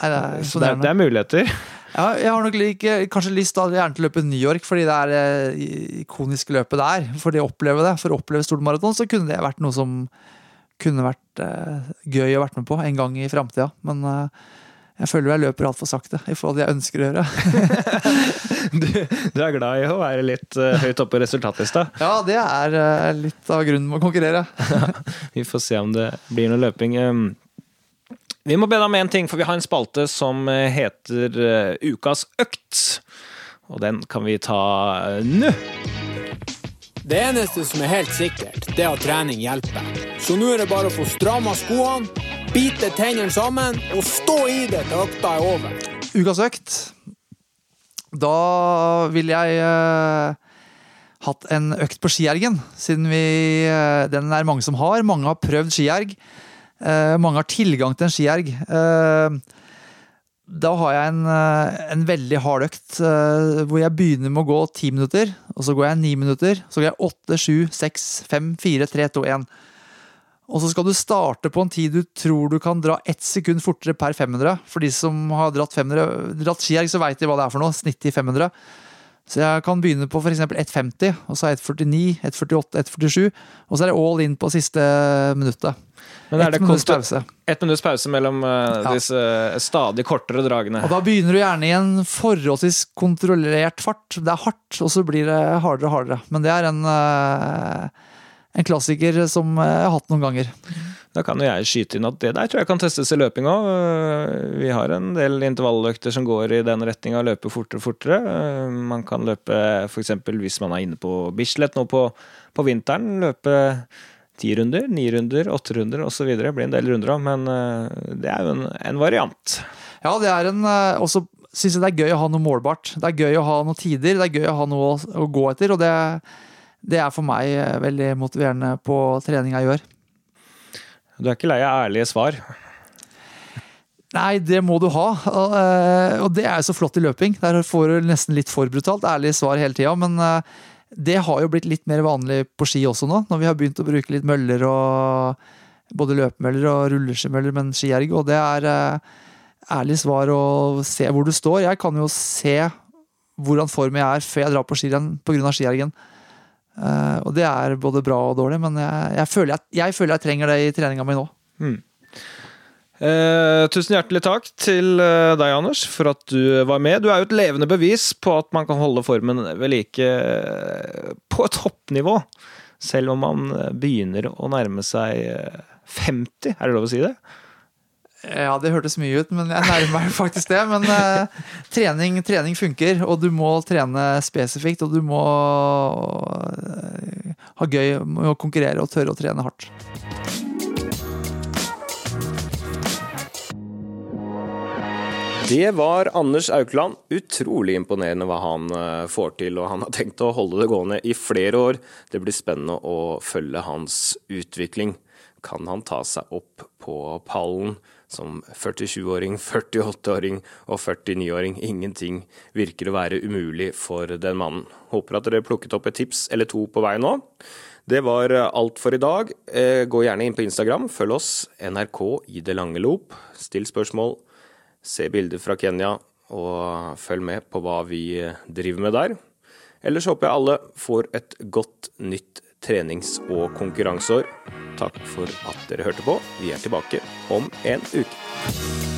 Nei, det er så det, er, det er muligheter. Ja, jeg har nok like, kanskje lyst da, gjerne til å løpe New York, fordi det er det ikoniske løpet der. For det å oppleve det, for å oppleve stort maraton, så kunne det vært noe som kunne vært eh, gøy å vært med på en gang i framtida. Men eh, jeg føler jeg løper altfor sakte i forhold til det jeg ønsker å gjøre. Du, du er glad i å være litt eh, høyt oppe på resultatlista. Ja, det er eh, litt av grunnen med å konkurrere. Vi får se om det blir noe løping. Um, Vi må be deg om én ting, for vi har en spalte som eh, heter eh, Ukas økt. Og den kan vi ta eh, nå. Det eneste som er helt sikkert, det er at trening hjelper. Så nå er det bare å få stramma skoene, bite tennene sammen og stå i det til økta er over. Ukas økt. Da vil jeg uh, hatt en økt på skiergen, siden vi uh, Den er mange som har. Mange har prøvd skierg. Eh, mange har tilgang til en skierg. Eh, da har jeg en, eh, en veldig hard økt hvor jeg begynner med å gå ti minutter, og så går jeg ni minutter, så går jeg åtte, sju, seks, fem, fire, tre, to, én. Og så skal du starte på en tid du tror du kan dra ett sekund fortere per 500. For de som har dratt, 500, dratt skierg, så veit de hva det er for noe. Snitt i 500. Så jeg kan begynne på f.eks. 1,50, og så 1,49, 1,48, 1,47. Og så er det all in på siste minuttet. Men er det minutts pause. Ett minutts pause mellom eh, Ja. disse stadig kortere dragene. Og da begynner du gjerne i en forholdsvis kontrollert fart. Det er hardt, og så blir det hardere og hardere. Men det er en, eh, en klassiker som jeg har hatt noen ganger. Da kan jo jeg skyte inn at det der tror jeg kan testes i løping òg. Vi har en del intervalløkter som går i den retninga, løpe fortere og fortere. Eh, Man kan løpe f.eks. hvis man er inne på Bislett nå på, på vinteren, løpe ti runder, ni runder, åtte runder osv. Det blir en del runder òg, men eh, det er jo en, en variant. Ja, det er en eh, også syns jeg det er gøy å ha noe målbart. Det er gøy å ha noen tider, det er gøy å ha noe å, å gå etter. Og det, det er for meg eh, veldig motiverende på trening jeg gjør. Du er ikke lei av ærlige svar. Nei, det må du ha. Og, og det er jo så flott i løping. Der får du nesten litt for brutalt ærlige svar hele tida. Men det har jo blitt litt mer vanlig på ski også nå, når vi har begynt å bruke litt møller og både løpemøller og rulleskimøller, men skierg. Og det er eh, ærlig svar å se hvor du står. Jeg kan jo se hvordan form jeg er før jeg drar på skirenn pga. skiergen. Eh, og det er både bra og dårlig, men jeg, jeg, føler jeg, jeg føler jeg trenger det i treninga mi nå. Eh, tusen hjertelig takk til eh, deg, Anders, for at du var med. Du er jo et levende bevis på at man kan holde formen ved like eh, på et toppnivå. Selv om man eh, begynner å nærme seg eh, 50, er det lov å si det? Ja, det hørtes mye ut, men jeg nærmer meg faktisk det. Men eh, trening, trening funker, og du må trene spesifikt, og du må eh, ha gøy med å konkurrere og tørre å trene hardt. Det var Anders Aukland. Utrolig imponerende hva han eh, får til, og han har tenkt å holde det gående i flere år. Det blir spennende å følge hans utvikling. Kan han ta seg opp på pallen som 47-åring, 48-åring og 49-åring? Ingenting virker å være umulig for den mannen. Håper at dere plukket opp et tips eller to på vei nå. Det var alt for i dag. Eh, gå gjerne inn på Instagram, følg oss, NRK i det lange loop. Still spørsmål Se bilder fra Kenya, og følg med på hva vi driver med der. Ellers håper jeg alle får et godt nytt trenings- og konkurranseår. Takk for at dere hørte på. Vi er tilbake om en uke.